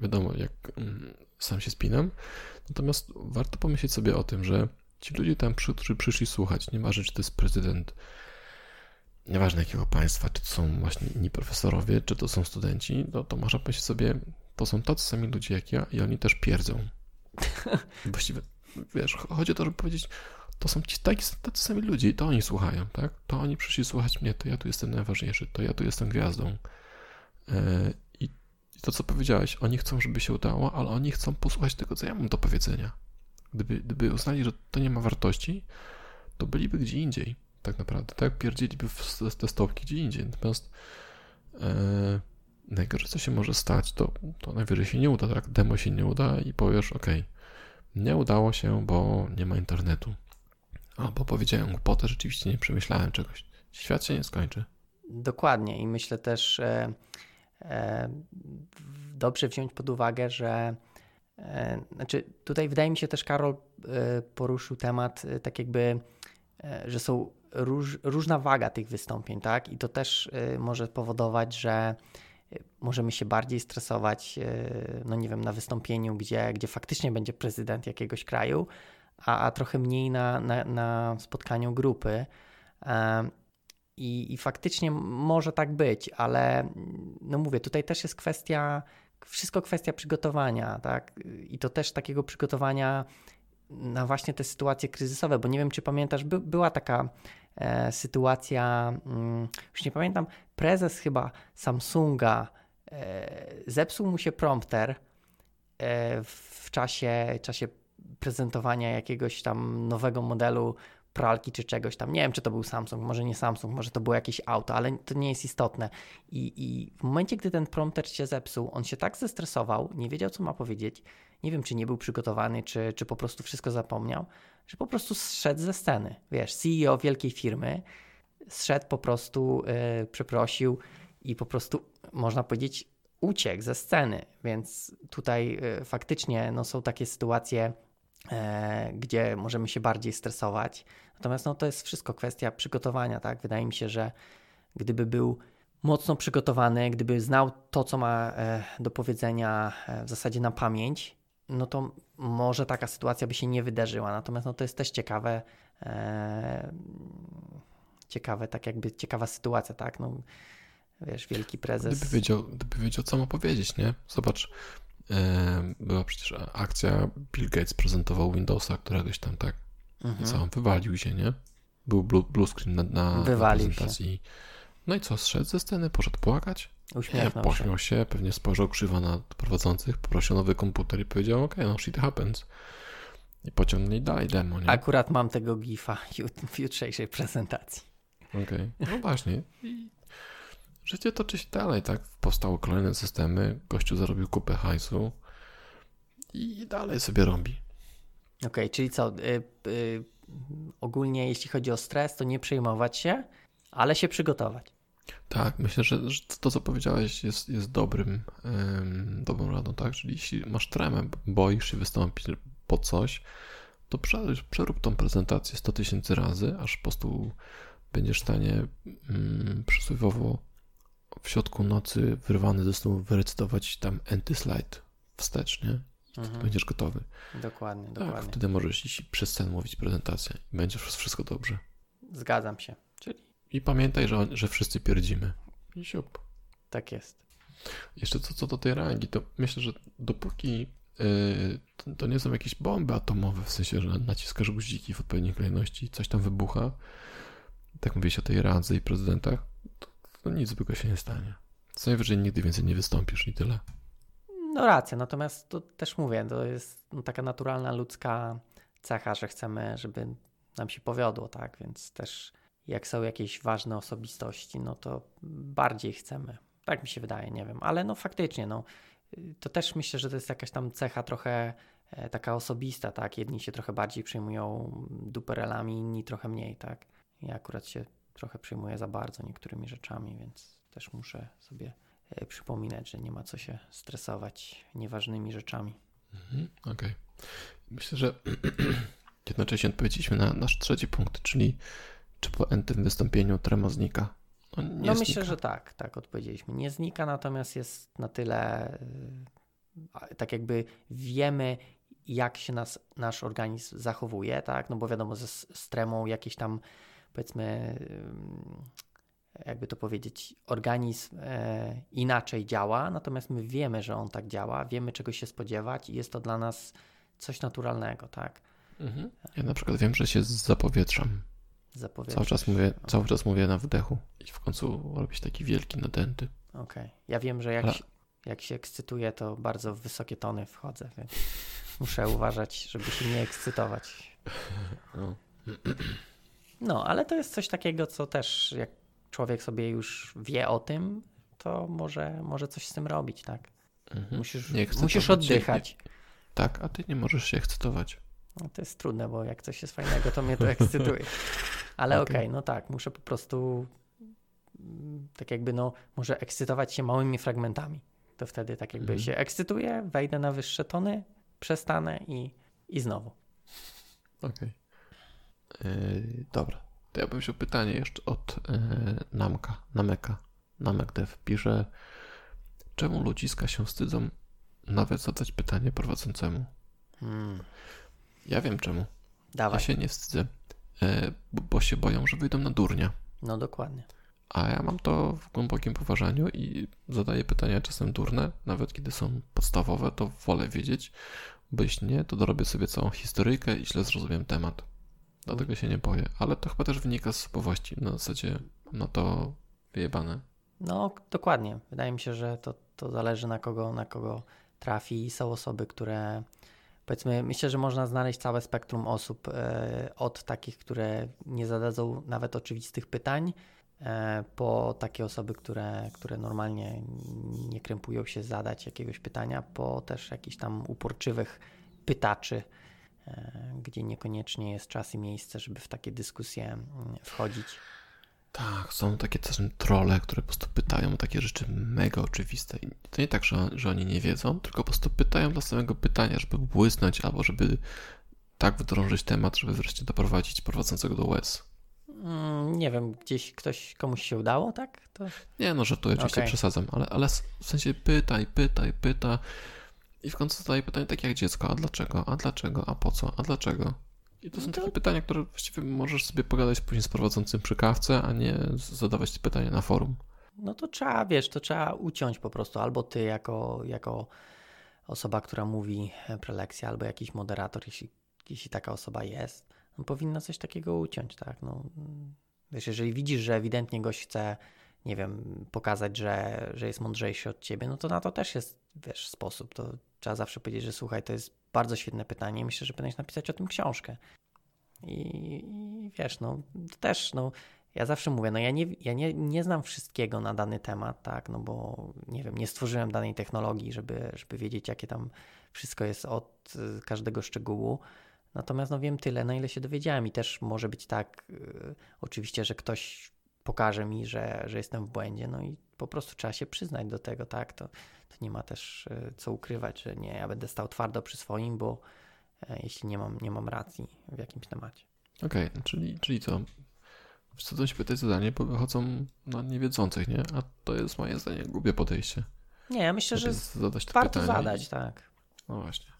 wiadomo, jak mm, sam się spinam. Natomiast warto pomyśleć sobie o tym, że ci ludzie tam, którzy przyszli słuchać, nieważne czy to jest prezydent, nieważne jakiego państwa, czy to są właśnie inni profesorowie, czy to są studenci, to, to można powiedzieć sobie, to są tacy sami ludzie jak ja i oni też pierdzą. Właściwie, wiesz, chodzi o to, żeby powiedzieć, to są ci taki, tacy sami ludzie i to oni słuchają, tak? To oni przyszli słuchać mnie, to ja tu jestem najważniejszy, to ja tu jestem gwiazdą. E, I, to, co powiedziałeś, oni chcą, żeby się udało, ale oni chcą posłuchać tego, co ja mam do powiedzenia. Gdyby, gdyby uznali, że to nie ma wartości, to byliby gdzie indziej, tak naprawdę. Tak, pierdzieliby w te stołki gdzie indziej. Natomiast e, najgorsze, co się może stać, to, to najwyżej się nie uda, tak? Demo się nie uda i powiesz, ok, nie udało się, bo nie ma internetu. Albo powiedziałem głupotę, rzeczywiście nie przemyślałem czegoś. Świat się nie skończy. Dokładnie i myślę też e, e, dobrze wziąć pod uwagę, że e, znaczy tutaj wydaje mi się też Karol e, poruszył temat e, tak jakby, e, że są róż, różna waga tych wystąpień, tak? I to też może powodować, że możemy się bardziej stresować, y, no nie wiem, na wystąpieniu, gdzie, gdzie faktycznie będzie prezydent jakiegoś kraju, a, a trochę mniej na, na, na spotkaniu grupy. I, I faktycznie może tak być, ale no mówię, tutaj też jest kwestia, wszystko kwestia przygotowania, tak? I to też takiego przygotowania na właśnie te sytuacje kryzysowe, bo nie wiem, czy pamiętasz, by, była taka e, sytuacja, mm, już nie pamiętam, prezes chyba Samsunga e, zepsuł mu się prompter e, w czasie, czasie prezentowania jakiegoś tam nowego modelu pralki czy czegoś tam. Nie wiem, czy to był Samsung, może nie Samsung, może to było jakieś auto, ale to nie jest istotne. I, i w momencie, gdy ten prompter się zepsuł, on się tak zestresował, nie wiedział, co ma powiedzieć. Nie wiem, czy nie był przygotowany, czy, czy po prostu wszystko zapomniał, że po prostu zszedł ze sceny. Wiesz, CEO wielkiej firmy zszedł po prostu, yy, przeprosił i po prostu, można powiedzieć, uciekł ze sceny. Więc tutaj yy, faktycznie no, są takie sytuacje, E, gdzie możemy się bardziej stresować. Natomiast no, to jest wszystko kwestia przygotowania. Tak? Wydaje mi się, że gdyby był mocno przygotowany, gdyby znał to, co ma e, do powiedzenia e, w zasadzie na pamięć, no to może taka sytuacja by się nie wydarzyła. Natomiast no, to jest też ciekawe, ciekawe, tak jakby ciekawa sytuacja, tak? No, wiesz, wielki prezes. Gdyby wiedział, gdyby wiedział, co ma powiedzieć, nie? Zobacz, E, była przecież akcja, Bill Gates prezentował Windowsa któregoś tam, tak? Mhm. Co, wywalił się, nie? Był blue, blue screen na, na, wywalił prezentacji. Się. No i co, zszedł ze sceny, poszedł płakać? Uśmiechnął nie, pośmiał się. się, pewnie spojrzał krzywo na prowadzących, poprosił nowy komputer i powiedział, ok, no shit happens. I pociągnęli dalej demo, nie? Akurat mam tego gifa w jutrzejszej prezentacji. Okej, okay. no właśnie. Życie toczy się dalej, tak? Powstały kolejne systemy, gościu zarobił kupę hajsu i dalej sobie robi. Okej, okay, czyli co? Y, y, ogólnie jeśli chodzi o stres, to nie przejmować się, ale się przygotować. Tak, myślę, że, że to, co powiedziałeś, jest, jest dobrym, ym, dobrą radą, tak? Czyli jeśli masz tremę, boisz się wystąpić po coś, to przerób tą prezentację 100 tysięcy razy, aż po prostu będziesz w stanie ym, przysłowiowo w środku nocy wyrwany ze snu wyrecytować tam anti-slide wstecz, nie? I mhm. będziesz gotowy. Dokładnie, tak, dokładnie. Wtedy możesz iść przez sen mówić prezentację i będzie wszystko dobrze. Zgadzam się. Czyli... I pamiętaj, że, że wszyscy pierdzimy. I siup. Tak jest. Jeszcze co, co do tej rangi, to myślę, że dopóki yy, to, to, nie są jakieś bomby atomowe, w sensie, że naciskasz guziki w odpowiedniej kolejności i coś tam wybucha, tak mówię się o tej randze i prezydentach, to to nic złego się nie stanie. Co najwyżej nigdy więcej nie wystąpisz i tyle. No racja, natomiast to też mówię, to jest no, taka naturalna ludzka cecha, że chcemy, żeby nam się powiodło, tak? Więc też jak są jakieś ważne osobistości, no to bardziej chcemy. Tak mi się wydaje, nie wiem, ale no faktycznie, no to też myślę, że to jest jakaś tam cecha trochę e, taka osobista, tak? Jedni się trochę bardziej przejmują duperelami, inni trochę mniej, tak? Ja akurat się trochę przejmuję za bardzo niektórymi rzeczami, więc też muszę sobie e, przypominać, że nie ma co się stresować nieważnymi rzeczami. Mhm, Okej. Okay. Myślę, że jednocześnie odpowiedzieliśmy na nasz trzeci punkt, czyli czy po entym wystąpieniu trema znika? No, no myślę, że tak, tak odpowiedzieliśmy. Nie znika, natomiast jest na tyle e, tak jakby wiemy, jak się nas, nasz organizm zachowuje, tak? No bo wiadomo, ze stremą jakieś tam powiedzmy, jakby to powiedzieć, organizm e, inaczej działa, natomiast my wiemy, że on tak działa, wiemy czego się spodziewać i jest to dla nas coś naturalnego, tak? Mhm. Ja na przykład wiem, że się zapowietrzam. Cały czas mówię, okay. cały czas mówię na wdechu i w końcu robić taki wielki nadęty. Okej. Okay. Ja wiem, że jak, Ale... się, jak się ekscytuję, to bardzo w wysokie tony wchodzę, więc muszę uważać, żeby się nie ekscytować. No. No, ale to jest coś takiego, co też jak człowiek sobie już wie o tym, to może, może coś z tym robić, tak? Mhm. Musisz, musisz oddychać. Tak, a ty nie możesz się ekscytować. No, to jest trudne, bo jak coś jest fajnego, to mnie to ekscytuje. Ale okej, okay, no tak, muszę po prostu tak jakby, no, może ekscytować się małymi fragmentami. To wtedy tak jakby mhm. się ekscytuję, wejdę na wyższe tony, przestanę i, i znowu. Okej. Okay. Yy, dobra. To ja bym wziął pytanie jeszcze od e, Namka, Nameka. Namek Dev pisze, czemu ludziska się wstydzą nawet zadać pytanie prowadzącemu? Hmm. Ja wiem czemu. Dawaj. Ja się nie wstydzę, e, bo, bo się boją, że wyjdą na durnia. No dokładnie. A ja mam to w głębokim poważaniu i zadaję pytania czasem durne, nawet kiedy są podstawowe, to wolę wiedzieć, bo jeśli nie, to dorobię sobie całą historyjkę i źle zrozumiem temat. Dlatego się nie boję, ale to chyba też wynika z osobowości. Na zasadzie, no to wyjebane. No, dokładnie. Wydaje mi się, że to, to zależy na kogo, na kogo trafi. Są osoby, które powiedzmy, myślę, że można znaleźć całe spektrum osób e, od takich, które nie zadadzą nawet oczywistych pytań, e, po takie osoby, które, które normalnie nie krępują się zadać jakiegoś pytania, po też jakichś tam uporczywych pytaczy, gdzie niekoniecznie jest czas i miejsce, żeby w takie dyskusje mm, wchodzić. Tak, są takie czasem trole, które po prostu pytają o takie rzeczy mega oczywiste. I to nie tak, że, że oni nie wiedzą, tylko po prostu pytają dla samego pytania, żeby błysnąć albo żeby tak wdrążyć temat, żeby wreszcie doprowadzić prowadzącego do łez. Mm, nie wiem, gdzieś ktoś, komuś się udało, tak? To... Nie, no żartuję, oczywiście okay. przesadzam, ale, ale w sensie pytaj, pytaj, pyta i w końcu zadaje pytanie takie jak dziecko, a dlaczego, a dlaczego, a po co, a dlaczego? I to są takie pytania, które właściwie możesz sobie pogadać później z prowadzącym przy kawce, a nie zadawać te pytania na forum. No to trzeba, wiesz, to trzeba uciąć po prostu. Albo ty jako, jako osoba, która mówi prelekcję, albo jakiś moderator, jeśli, jeśli taka osoba jest, no powinna coś takiego uciąć, tak? No, wiesz, jeżeli widzisz, że ewidentnie gość chce, nie wiem, pokazać, że, że jest mądrzejszy od ciebie, no to na to też jest, wiesz, sposób. To trzeba zawsze powiedzieć, że słuchaj, to jest bardzo świetne pytanie. Myślę, że powinieneś napisać o tym książkę. I, I, wiesz, no też, no ja zawsze mówię, no ja, nie, ja nie, nie znam wszystkiego na dany temat, tak, no bo nie wiem, nie stworzyłem danej technologii, żeby, żeby wiedzieć, jakie tam wszystko jest od y, każdego szczegółu. Natomiast no wiem tyle, na ile się dowiedziałem i też może być tak, y, oczywiście, że ktoś pokaże mi, że, że jestem w błędzie, no i po prostu trzeba się przyznać do tego, tak, to, to nie ma też e, co ukrywać, że nie, ja będę stał twardo przy swoim, bo e, jeśli nie mam, nie mam racji w jakimś temacie. Okej, okay, czyli, czyli co? Wsadzą się pytać zadanie, bo wychodzą na niewiedzących, nie? A to jest moje zdanie głupie podejście. Nie, ja myślę, że zadać warto zadać, i... tak. No właśnie.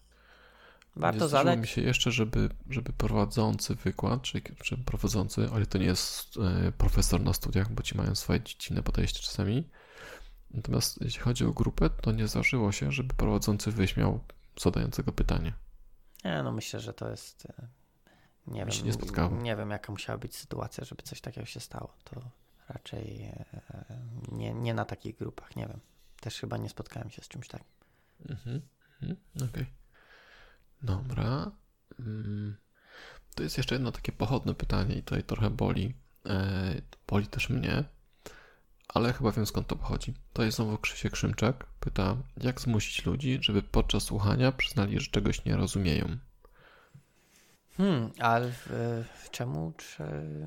Warto nie zadać. mi się jeszcze, żeby, żeby prowadzący wykład, czy, czy prowadzący, ale to nie jest e, profesor na studiach, bo ci mają swoje dziwne podejście czasami, Natomiast jeśli chodzi o grupę, to nie zdarzyło się, żeby prowadzący wyśmiał zadającego pytanie. Nie, no myślę, że to jest. E, nie Mi wiem, nie spotkało. Nie wiem, jaka musiała być sytuacja, żeby coś takiego się stało. To raczej e, nie, nie na takich grupach, nie wiem. Też chyba nie spotkałem się z czymś takim. Mhm, mhm okej. Okay. Dobra. Mm, to jest jeszcze jedno takie pochodne pytanie i tutaj trochę boli. E, boli też mnie ale chyba wiem skąd to pochodzi. To jest znowu Krzysiek Szymczak. Pyta, jak zmusić ludzi, żeby podczas słuchania przyznali, że czegoś nie rozumieją. Hmm, ale czemu? Czy,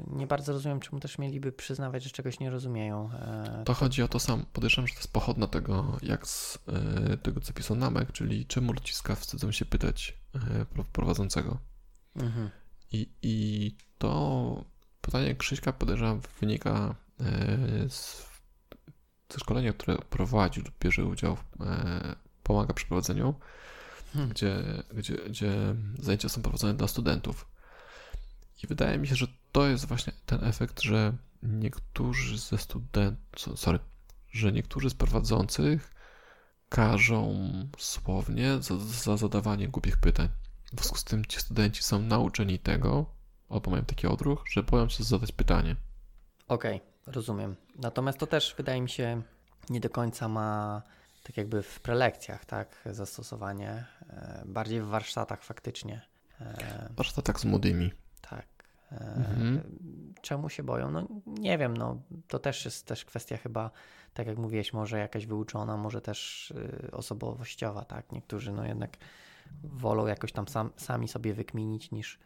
nie bardzo rozumiem, czemu też mieliby przyznawać, że czegoś nie rozumieją. E, to chodzi o to sam. Podejrzewam, że to jest pochodna tego, jak z e, tego, co pisał Namek, czyli czemu ludziska wstydzą się pytać prowadzącego. Mhm. I, I to pytanie Krzyśka podejrzewam wynika z ze szkolenia, które prowadził lub bierze udział, e, pomaga przy prowadzeniu, hmm. gdzie, gdzie, gdzie zajęcia są prowadzone dla studentów. I wydaje mi się, że to jest właśnie ten efekt, że niektórzy ze studentów, sorry, że niektórzy z prowadzących każą słownie za, za zadawanie głupich pytań. W związku z tym ci studenci są nauczeni tego, albo mają taki odruch, że boją się zadać pytanie. Okej. Okay. Rozumiem. Natomiast to też wydaje mi się nie do końca ma tak jakby w prelekcjach, tak, zastosowanie. E, bardziej w warsztatach faktycznie. E, w warsztatach z młodymi. Tak. E, mhm. Czemu się boją? No nie wiem, no to też jest też kwestia chyba, tak jak mówiłeś, może jakaś wyuczona, może też osobowościowa, tak. Niektórzy no jednak wolą jakoś tam sam, sami sobie wykminić niż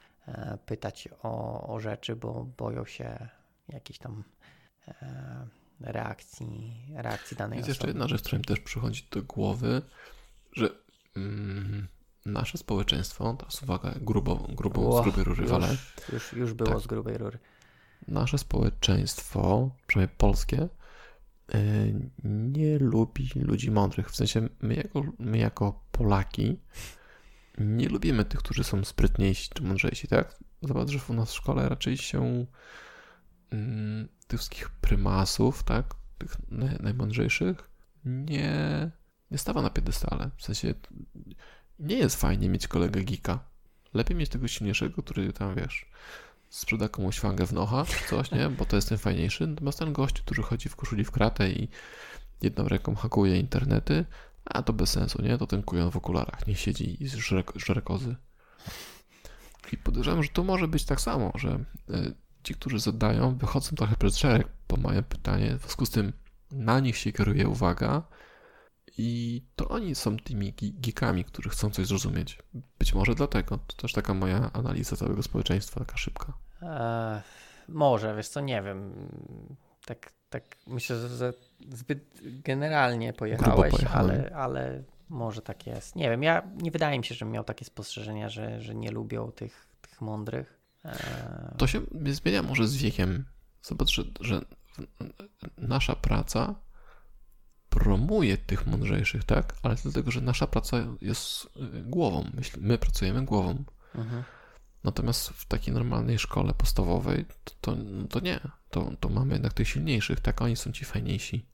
pytać o, o rzeczy, bo boją się jakichś tam E, reakcji, reakcji danej Jest osoby. jeszcze jedna rzecz, która mi też przychodzi do głowy, że mm, nasze społeczeństwo, teraz uwaga, grubo, grubo z grubej rury już, już, już było tak. z grubej rury. nasze społeczeństwo, przynajmniej polskie, e, nie lubi ludzi mądrych. W sensie my jako, my jako Polaki nie lubimy tych, którzy są sprytniejsi czy mądrzejsi, tak? Zobacz, że u nas w szkole raczej się mm, tych wszystkich prymasów, tak? Tych naj, najmądrzejszych nie, nie stawa na piedestale. W sensie nie jest fajnie mieć kolegę geeka. Lepiej mieć tego silniejszego, który tam, wiesz, sprzeda komuś fangę w nocha, czy coś, nie? Bo to jest ten fajniejszy. Natomiast ten gość, który chodzi w koszuli w kratę i jedną ręką hakuje internety, a to bez sensu, nie? To ten kujon w okularach nie siedzi i żre, kozy. I podejrzewam, że to może być tak samo, że e, ci, którzy zadają, wychodzą trochę przed szereg, bo mają pytanie, w związku z tym na nich się kieruje uwaga i to oni są tymi geekami, którzy chcą coś zrozumieć. Być może dlatego. To też taka moja analiza całego społeczeństwa, taka szybka. Eee, może, wiesz co, nie wiem. Tak, tak myślę, że zbyt generalnie pojechałeś, ale, ale może tak jest. Nie wiem, ja nie wydaje mi się, że miał takie spostrzeżenia, że, że nie lubią tych, tych mądrych. Eee... To się zmienia może z wiekiem. Zobacz, że, że nasza praca promuje tych mądrzejszych, tak? Ale dlatego, że nasza praca jest y, głową. My pracujemy głową. Mhm. Natomiast w takiej normalnej szkole podstawowej to, to, no to, nie. To, to mamy jednak tych silniejszych, tak? Oni są ci fajniejsi.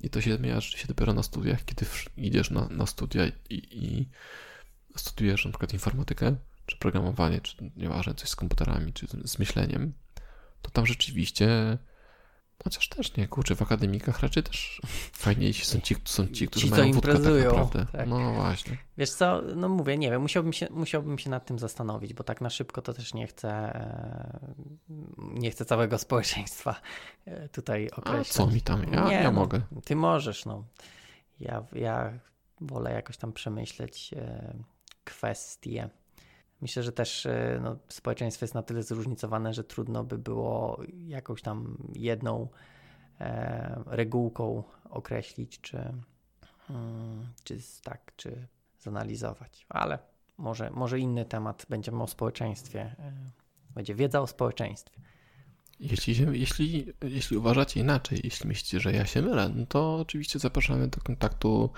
I to się zmienia rzeczywiście dopiero na studiach, kiedy idziesz na, na studia i, i studiujesz na przykład informatykę, czy programowanie, czy nieważne, coś z komputerami, czy z myśleniem, to tam rzeczywiście Chociaż też nie, kurczę, w akademikach raczej też fajniejsi są ci, są ci którzy ci, mają wódkę tak naprawdę. Tak. No właśnie. Wiesz co, no mówię, nie wiem, musiałbym się, musiałbym się nad tym zastanowić, bo tak na szybko to też nie chcę e, nie chcę całego społeczeństwa e, tutaj określać. A co mi tam? Ja, nie, ja no, mogę. Ty możesz, no. Ja, ja wolę jakoś tam przemyśleć e, kwestie. Myślę, że też e, no, społeczeństwo jest na tyle zróżnicowane, że trudno by było jakąś tam jedną e, regułką określić, czy, hmm, czy tak, czy zanalizować. Ale może, może inny temat będziemy o społeczeństwie. E, będzie wiedza o społeczeństwie. Jeśli, jeśli, jeśli uważacie inaczej, jeśli myślicie, że ja się mylę, no to oczywiście zapraszamy do kontaktu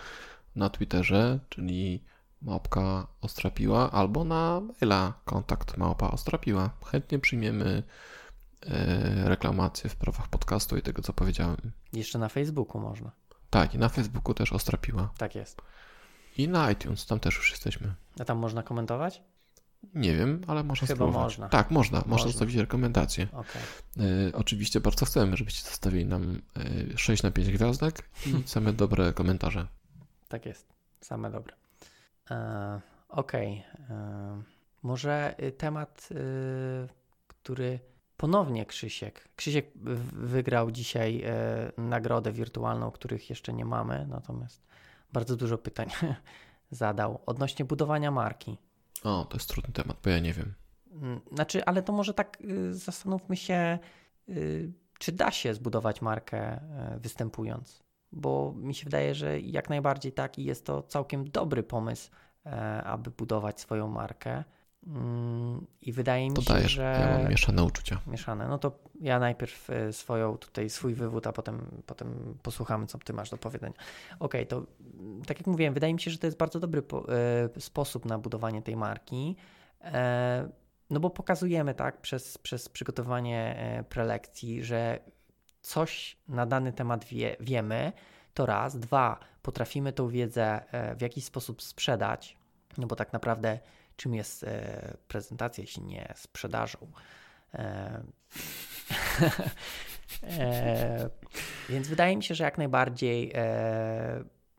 na Twitterze, czyli małpka ostrapiła, albo na maila kontakt małpa ostrapiła. Chętnie przyjmiemy e, reklamację w prawach podcastu i tego, co powiedziałem. Jeszcze na Facebooku można. Tak, i na Facebooku też ostrapiła. Tak jest. I na iTunes, tam też już jesteśmy. A tam można komentować? Nie wiem, ale można Chyba spróbować. można. Tak, można. Można, można zostawić rekomendacje. Okay. E, oczywiście bardzo chcemy, żebyście zostawili nam e, 6 na 5 gwiazdek i same dobre komentarze. Tak jest. Same dobre. E, okej. Okay. E, może y, temat, y, który ponownie Krzysiek. Krzysiek wygrał dzisiaj e, nagrodę wirtualną, których jeszcze nie mamy, natomiast bardzo dużo pytań zadał odnośnie budowania marki. O, to jest trudny temat, bo ja nie wiem. Mm, znaczy, ale to może tak y, zastanówmy się, czy da się zbudować markę występując bo mi się wydaje, że jak najbardziej tak i jest to całkiem dobry pomysł, e, aby budować swoją markę. Mm, I wydaje mi się, dajesz. że. Ja mam mieszane uczucia. Mieszane. No to ja najpierw e, swoją tutaj swój wywód, a potem, potem posłuchamy, co ty masz do powiedzenia. Okej, okay, to mm, tak jak mówiłem, wydaje mi się, że to jest bardzo dobry po, e, sposób na budowanie tej marki. No bo pokazujemy tak przez, przez przygotowanie prelekcji, że coś na dany temat wie, wiemy, to raz. Dwa, potrafimy tą wiedzę e, w jakiś sposób sprzedać, no bo tak naprawdę czym jest e, prezentacja, jeśli nie sprzedażą. E, więc wydaje mi się, że jak najbardziej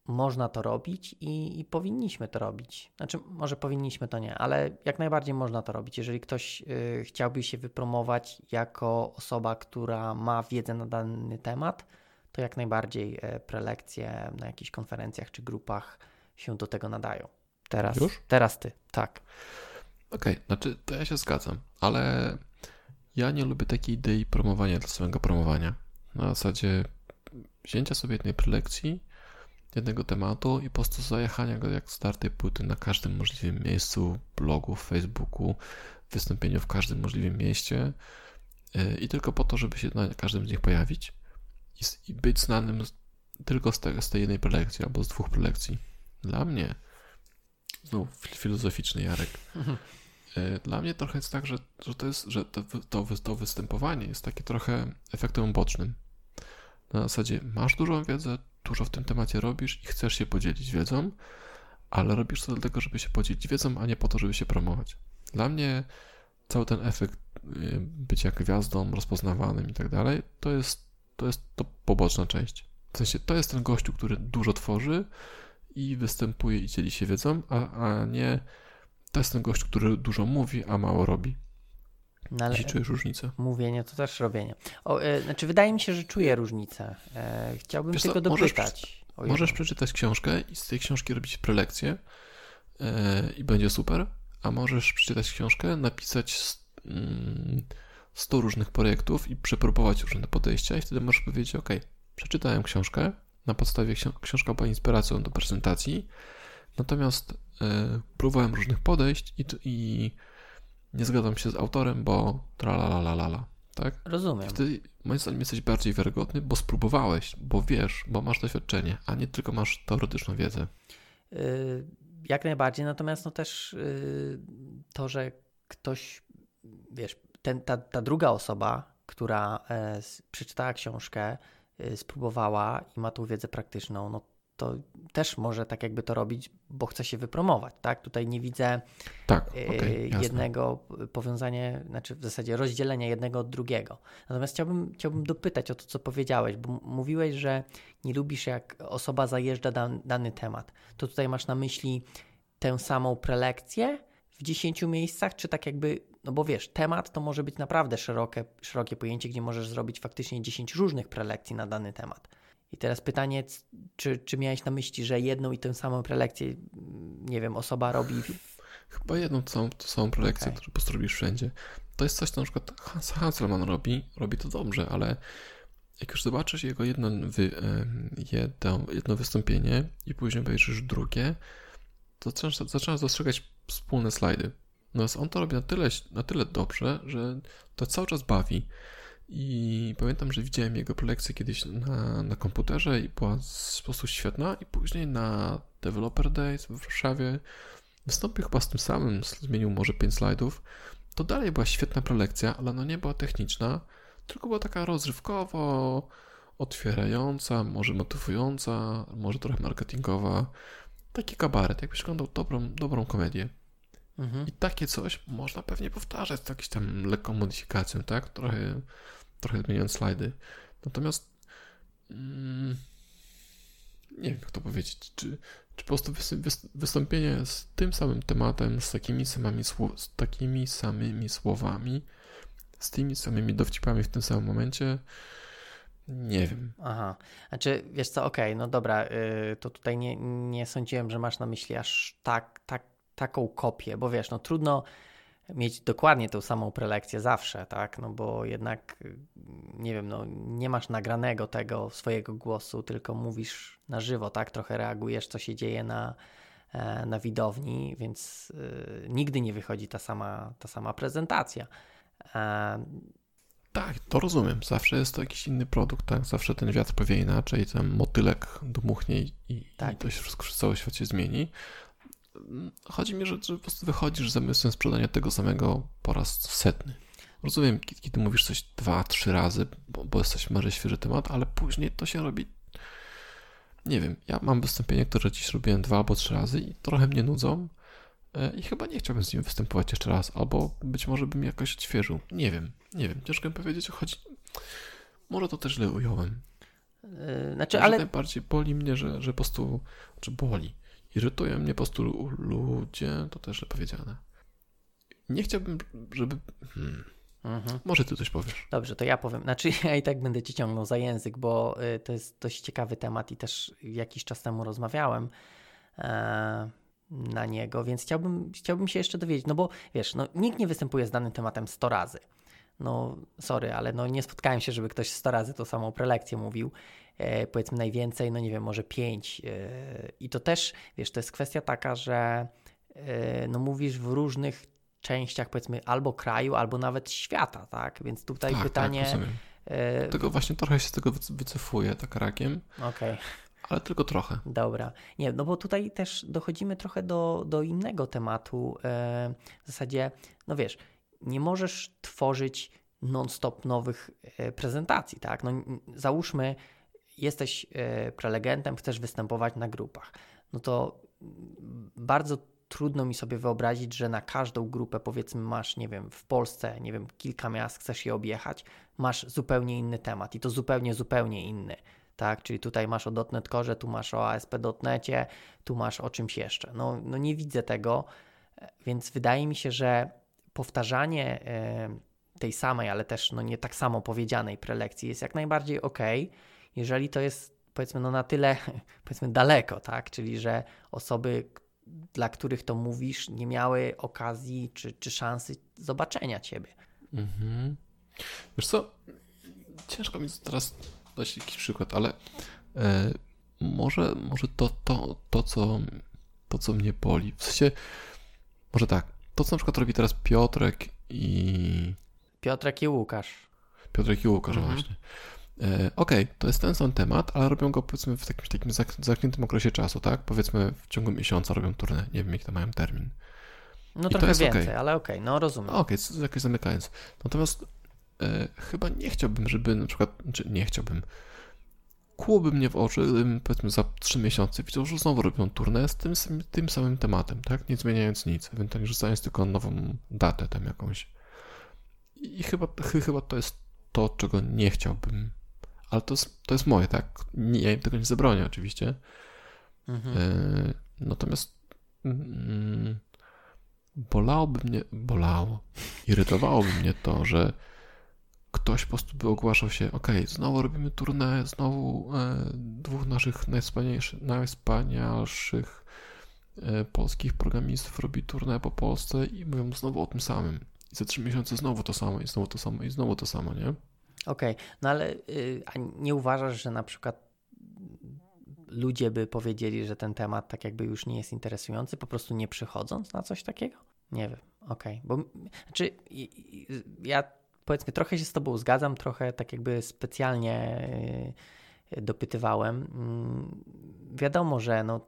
można to robić i, i, powinniśmy to robić. Znaczy, może powinniśmy to nie, ale jak najbardziej można to robić. Jeżeli ktoś y, chciałby się wypromować jako osoba, która ma wiedzę na dany temat, to jak najbardziej y, prelekcje na jakichś konferencjach czy grupach się do tego nadają. Teraz, Już? teraz ty, tak. Okej, okay, znaczy to ja się zgadzam, ale ja nie lubię takiej idei promowania dla samego promowania. Na zasadzie wzięcia sobie jednej prelekcji jednego tematu i po prostu zajechania go jak startej płyty na każdym możliwym miejscu, blogu, Facebooku, wystąpieniu w każdym możliwym mieście i tylko po to, żeby się na każdym z nich pojawić i, być znanym tylko z, z tej jednej prelekcji albo z dwóch prelekcji. Dla mnie, znów filozoficzny Jarek, mhm. dla mnie trochę jest tak, że, że to jest, że to, to, to występowanie jest takie trochę efektem bocznym. Na zasadzie masz dużą wiedzę, dużo w tym temacie robisz i chcesz się podzielić wiedzą, ale robisz to dlatego, żeby się podzielić wiedzą, a nie po to, żeby się promować. Dla mnie cały ten efekt y, bycia gwiazdą, rozpoznawanym i tak dalej, to jest to jest to poboczna część. W sensie to jest ten gościu, który dużo tworzy i występuje i dzieli się wiedzą, a, a nie to jest ten gościu, który dużo mówi, a mało robi. No ale czujesz różnicę? Mówienie to też robienie. O, e, znaczy, wydaje mi się, że czuję różnicę. E, chciałbym Wiesz tylko co, dopytać. Możesz, możesz przeczytać książkę i z tej książki robić prelekcję e, i będzie super, a możesz przeczytać książkę, napisać mm, 100 różnych projektów i przepróbować różne podejścia i wtedy możesz powiedzieć, ok, przeczytałem książkę, na podstawie książka była inspiracją do prezentacji, natomiast y, próbowałem różnych podejść i, i nie zgadzam się z autorem, bo tralalalala, tak? Rozumiem. Wtedy moim zdaniem jesteś bardziej wiarygodny, bo spróbowałeś, bo wiesz, bo masz doświadczenie, a nie tylko masz teoretyczną wiedzę. Yy, jak najbardziej, natomiast no też yy, to, że ktoś, wiesz, ten, ta, ta druga osoba, która e, przeczytała książkę, e, spróbowała i ma tą wiedzę praktyczną, no to też może tak jakby to robić, bo chce się wypromować, tak? Tutaj nie widzę tak, e, okay, jednego powiązania, znaczy w zasadzie rozdzielenia jednego od drugiego. Natomiast chciałbym, chciałbym dopytać o to, co powiedziałeś, bo mówiłeś, że nie lubisz, jak osoba zajeżdża dan, dany temat. To tutaj masz na myśli tę samą prelekcję w 10 miejscach, czy tak jakby no bo wiesz, temat to może być naprawdę szerokie, szerokie pojęcie, gdzie możesz zrobić faktycznie 10 różnych prelekcji na dany temat. I teraz pytanie, czy, czy miałeś na myśli, że jedną i tę samą prelekcję, nie wiem, osoba robi. W... Chyba jedną tą, tą samą prelekcję, okay. którą po prostu robisz wszędzie. To jest coś, co na przykład Hans Hanselman robi, robi to dobrze, ale jak już zobaczysz jego jedno, wy, jedno, jedno wystąpienie i później obejrzysz drugie, to zaczynasz, zaczynasz dostrzegać wspólne slajdy. Natomiast on to robi na tyle, na tyle dobrze, że to cały czas bawi. I pamiętam, że widziałem jego prelekcję kiedyś na, na komputerze i była po prostu świetna. I później na Developer Days w Warszawie wystąpił chyba z tym samym, zmienił może 5 slajdów. To dalej była świetna prelekcja, ale no nie była techniczna, tylko była taka rozrywkowo otwierająca, może motywująca, może trochę marketingowa. Taki kabaret, jakbyś oglądał dobrą, dobrą komedię. Mhm. I takie coś można pewnie powtarzać z jakąś tam lekką modyfikacją, tak? Trochę, trochę zmieniając slajdy. Natomiast mm, nie wiem, jak to powiedzieć. Czy, czy po prostu wystąpienie z tym samym tematem, z takimi samymi, z takimi samymi słowami, z tymi samymi dowcipami w tym samym momencie, nie wiem. Aha. Znaczy, wiesz co, okej, okay, no dobra, yy, to tutaj nie, nie sądziłem, że masz na myśli aż tak, tak taką kopię, bo wiesz, no trudno mieć dokładnie tą samą prelekcję zawsze, tak? No bo jednak, nie wiem, no nie masz nagranego tego swojego głosu, tylko mówisz na żywo, tak? Trochę reagujesz, co się dzieje na, e, na widowni, więc y, nigdy nie wychodzi ta sama, ta sama prezentacja. E, tak, to rozumiem. Zawsze jest to jakiś inny produkt, tak? Zawsze ten wiatr powie inaczej, ten motylek dmuchnie i, tak. i to się wszystko w całym świecie zmieni. Chodzi mi, że, że po prostu wychodzisz z zamysłem sprzedania tego samego po raz setny. Rozumiem, kiedy mówisz coś dwa, trzy razy, bo, bo jesteś może świeży temat, ale później to się robi. Nie wiem, ja mam wystąpienie, które dziś robiłem dwa albo trzy razy i trochę mnie nudzą e, i chyba nie chciałbym z nim występować jeszcze raz, albo być może bym jakoś odświeżył. Nie wiem, nie wiem, ciężko mi powiedzieć, chodzi... Może to też źle ująłem. Yy, znaczy, ale... Najbardziej boli mnie, że, że po prostu, czy boli, Irytują mnie po prostu ludzie, to też powiedziane. Nie chciałbym, żeby. Hmm. Mhm. Może ty coś powiesz. Dobrze, to ja powiem. Znaczy, ja i tak będę ci ciągnął za język, bo y, to jest dość ciekawy temat i też jakiś czas temu rozmawiałem e, na niego, więc chciałbym, chciałbym się jeszcze dowiedzieć, no bo wiesz, no, nikt nie występuje z danym tematem 100 razy. No, sorry, ale no, nie spotkałem się, żeby ktoś 100 razy tą samą prelekcję mówił. E, powiedzmy najwięcej, no nie wiem, może pięć. E, I to też, wiesz, to jest kwestia taka, że e, no mówisz w różnych częściach powiedzmy albo kraju, albo nawet świata, tak? Więc tutaj tak, pytanie... Tak. Tego właśnie trochę się z tego wycofuję tak rakiem. Okej. Okay. Ale tylko trochę. Dobra. Nie, no bo tutaj też dochodzimy trochę do, do innego tematu. W zasadzie, no wiesz, nie możesz tworzyć non-stop nowych prezentacji, tak? No, załóżmy, jesteś e, prelegentem, chcesz występować na grupach. No to bardzo trudno mi sobie wyobrazić, że na każdą grupę, powiedzmy, masz, nie wiem, w Polsce, nie wiem, kilka miast, chcesz je objechać, masz zupełnie inny temat i to zupełnie, zupełnie inny. Tak, czyli tutaj masz o .NET Core, tu masz o ASP.NETie, tu masz o czymś jeszcze. No, no nie widzę tego, więc wydaje mi się, że powtarzanie tej samej, ale też no nie tak samo powiedzianej prelekcji jest jak najbardziej ok, jeżeli to jest powiedzmy no na tyle powiedzmy daleko, tak? Czyli że osoby, dla których to mówisz, nie miały okazji czy, czy szansy zobaczenia ciebie. Mhm. Wiesz co, ciężko mi teraz dać jakiś przykład, ale e, może, może to, to, to, co, to, co mnie boli, w sensie, może tak, to, co na przykład robi teraz Piotrek i... Piotrek i Łukasz. Piotrek i Łukasz, mhm. właśnie. E, okej, okay, to jest ten sam temat, ale robią go powiedzmy w jakimś takim zamkniętym okresie czasu, tak? Powiedzmy w ciągu miesiąca robią turnę, nie wiem jaki to mają termin. No I trochę więcej, okay. ale okej, okay, no rozumiem. Okej, okay, jakoś zamykając. Natomiast e, chyba nie chciałbym, żeby na przykład, czy znaczy nie chciałbym, kłułoby mnie w oczy, gdybym powiedzmy za trzy miesiące widział, że znowu robią turnę z tym, tym samym tematem, tak? Nie zmieniając nic, ewentualnie rzucając tylko nową datę tam jakąś. I chyba, chyba to jest to, czego nie chciałbym ale to jest, to jest moje, tak? Nie, ja im tego nie zabronię oczywiście. Mhm. E, natomiast mm, bolałoby mnie, bolało, irytowałoby mnie to, że ktoś po prostu by ogłaszał się, ok, znowu robimy turnę, znowu e, dwóch naszych najwspanialszych, najwspanialszych e, polskich programistów robi turnę po Polsce i mówią znowu o tym samym. I za trzy miesiące znowu to samo, i znowu to samo, i znowu to samo, nie? Okej, okay. no ale y, nie uważasz, że na przykład ludzie by powiedzieli, że ten temat tak jakby już nie jest interesujący, po prostu nie przychodząc na coś takiego? Nie wiem, okej, okay. bo znaczy ja powiedzmy trochę się z tobą zgadzam, trochę tak jakby specjalnie y, dopytywałem. Mm, wiadomo, że no,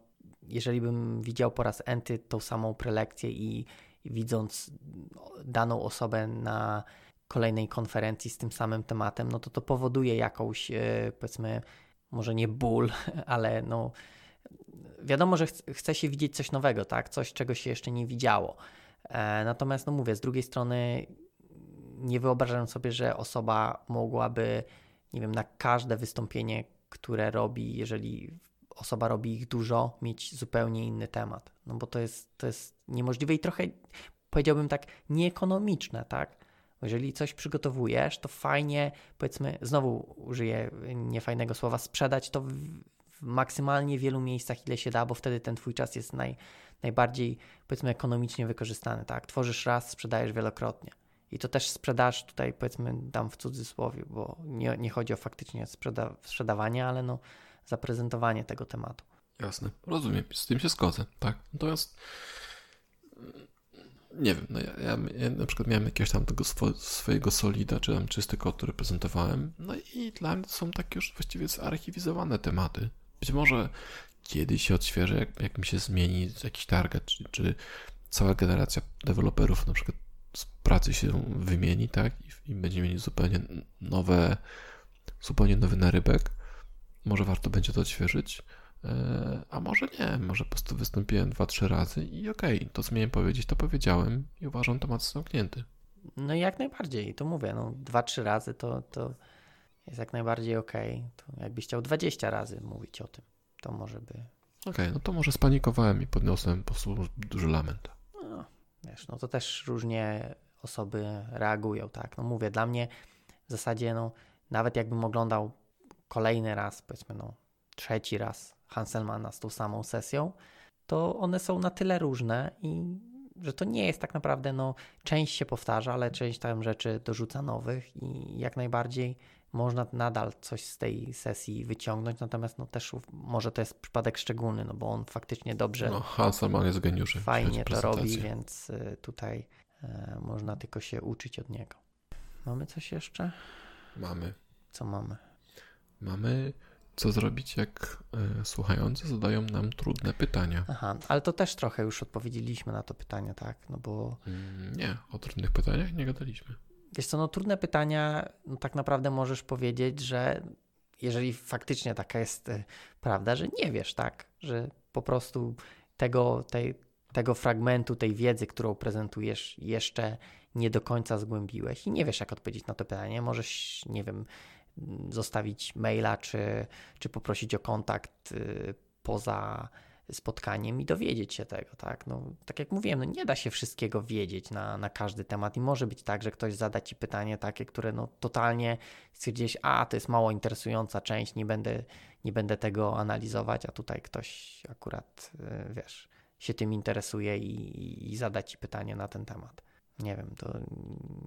jeżeli bym widział po raz enty tą samą prelekcję i, i widząc daną osobę na kolejnej konferencji z tym samym tematem, no to to powoduje jakąś, e, powiedzmy, może nie ból, ale no wiadomo, że ch chce się widzieć coś nowego, tak? Coś, czego się jeszcze nie widziało. E, natomiast, no mówię, z drugiej strony nie wyobrażam sobie, że osoba mogłaby, nie wiem, na każde wystąpienie, które robi, jeżeli osoba robi ich dużo, mieć zupełnie inny temat. No bo to jest, to jest niemożliwe i trochę, powiedziałbym tak, nieekonomiczne, tak? Jeżeli coś przygotowujesz, to fajnie, powiedzmy, znowu użyję niefajnego słowa, sprzedać to w, w maksymalnie wielu miejscach, ile się da, bo wtedy ten twój czas jest naj, najbardziej, powiedzmy, ekonomicznie wykorzystany, tak? Tworzysz raz, sprzedajesz wielokrotnie. I to też sprzedaż tutaj, powiedzmy, dam w cudzysłowie, bo nie, nie chodzi o faktycznie sprzeda sprzedawanie, ale no zaprezentowanie tego tematu. Jasne, rozumiem, z tym się zgodzę, tak. Natomiast nie wiem, no ja, ja, ja, na przykład miałem jakiegoś tam tego swo, swojego solida, czy tam czysty kod, który prezentowałem, no i dla mnie to są takie już właściwie zarchiwizowane tematy. Być może kiedyś się odświeży, jak, jak mi się zmieni jakiś target, czy, czy cała generacja deweloperów na przykład z pracy się wymieni, tak, i, i będziemy mieli zupełnie nowe, zupełnie nowy narybek. Może warto będzie to odświeżyć. E, a może nie, może po prostu wystąpiłem dwa, trzy razy i okej, okay, to co miałem powiedzieć, to powiedziałem i uważam temat zamknięty. No jak najbardziej, to mówię, no dwa, trzy razy to, to jest jak najbardziej okej. Okay. To jakbyś chciał 20 razy mówić o tym, to może by... Okej, okay, no to może spanikowałem i podniosłem po prostu duży lament. No, wiesz, no to też różnie osoby reagują, tak. No mówię, dla mnie w zasadzie, no nawet jakbym oglądał kolejny raz, powiedzmy, no trzeci raz Hanselmana z tą samą sesją, to one są na tyle różne i że to nie jest tak naprawdę, no, część się powtarza, ale część tam rzeczy dorzuca nowych i jak najbardziej można nadal coś z tej sesji wyciągnąć, natomiast no też może to jest przypadek szczególny, no bo on faktycznie dobrze no, Hanselman jest geniuszem. Fajnie to robi, więc y, tutaj E, można tylko się uczyć od niego. Mamy coś jeszcze? Mamy. Co mamy? Mamy co zrobić, jak y, słuchający zadają nam trudne pytania. Aha, ale to też trochę już odpowiedzieliśmy na to pytanie, tak? No bo. Mm, nie, o trudnych pytaniach nie gadaliśmy. Wiesz co, no trudne pytania, no tak naprawdę możesz powiedzieć, że jeżeli faktycznie taka jest y, prawda, że nie wiesz, tak? Że po prostu tego, tej, tego fragmentu, tej wiedzy, którą prezentujesz, jeszcze nie do końca zgłębiłeś i nie wiesz, jak odpowiedzieć na to pytanie. Możesz, nie wiem, zostawić maila, czy, czy poprosić o kontakt y, poza spotkaniem i dowiedzieć się tego, tak? No, tak jak mówiłem, no nie da się wszystkiego wiedzieć na, na każdy temat i może być tak, że ktoś zada Ci pytanie takie, które no totalnie stwierdziłeś, a to jest mało interesująca część, nie będę, nie będę tego analizować, a tutaj ktoś akurat, y, wiesz, się tym interesuje i, i zada Ci pytanie na ten temat nie wiem, to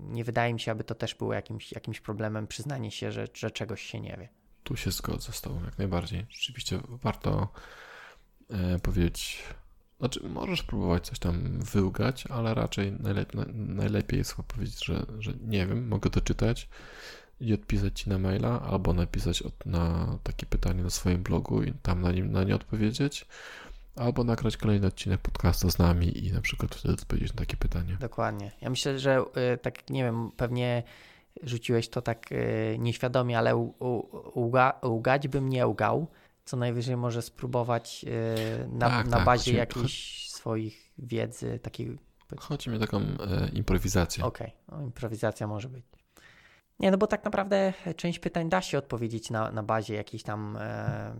nie wydaje mi się, aby to też było jakimś, jakimś problemem przyznanie się, że, że czegoś się nie wie. Tu się zgodzę z Tobą jak najbardziej. Rzeczywiście warto e, powiedzieć, znaczy możesz próbować coś tam wyłgać, ale raczej najle- najlepiej jest chyba powiedzieć, że, że nie wiem, mogę to czytać i odpisać Ci na maila, albo napisać od, na takie pytanie na swoim blogu i tam na nim na nie odpowiedzieć Albo nagrać kolejny odcinek podcastu z nami i na przykład wtedy odpowiedzieć na takie pytanie. Dokładnie. Ja myślę, że y, tak, nie wiem, pewnie rzuciłeś to tak y, nieświadomie, ale ugać bym nie ugał. Co najwyżej może spróbować y, na, tak, na tak, bazie chodzi, jakiejś chodzi... swoich wiedzy, takiej. Chodzi mi o taką e, improwizację. Okej, okay. no, improwizacja może być. Nie, no bo tak naprawdę część pytań da się odpowiedzieć na, na bazie jakiejś tam e,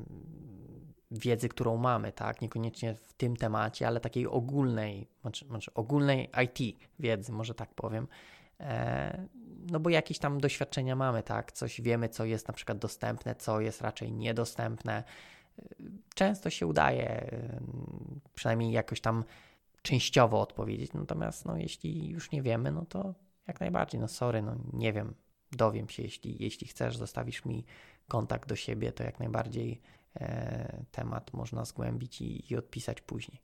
wiedzy, którą mamy, tak? Niekoniecznie w tym temacie, ale takiej ogólnej, znaczy, znaczy ogólnej IT wiedzy, może tak powiem. E, no bo jakieś tam doświadczenia mamy, tak? Coś wiemy, co jest na przykład dostępne, co jest raczej niedostępne. Często się udaje przynajmniej jakoś tam częściowo odpowiedzieć, natomiast no, jeśli już nie wiemy, no to jak najbardziej, no sorry, no nie wiem, dowiem się, jeśli, jeśli chcesz, zostawisz mi kontakt do siebie, to jak najbardziej temat można zgłębić i, i odpisać później.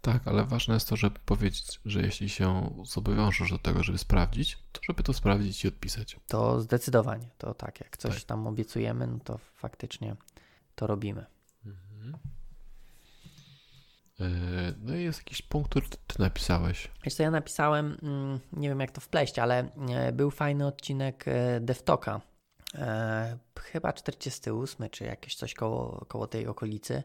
Tak, ale ważne jest to, żeby powiedzieć, że jeśli się zobowiążesz do tego, żeby sprawdzić, to żeby to sprawdzić i odpisać. To zdecydowanie, to tak, jak coś tak. tam obiecujemy, no to faktycznie to robimy. Mhm. E, no i jest jakiś punkt, który ty napisałeś. Wiesz co, ja napisałem, mm, nie wiem jak to wpleść, ale e, był fajny odcinek DevToka e, chyba 48 czy jakieś coś koło, koło tej okolicy,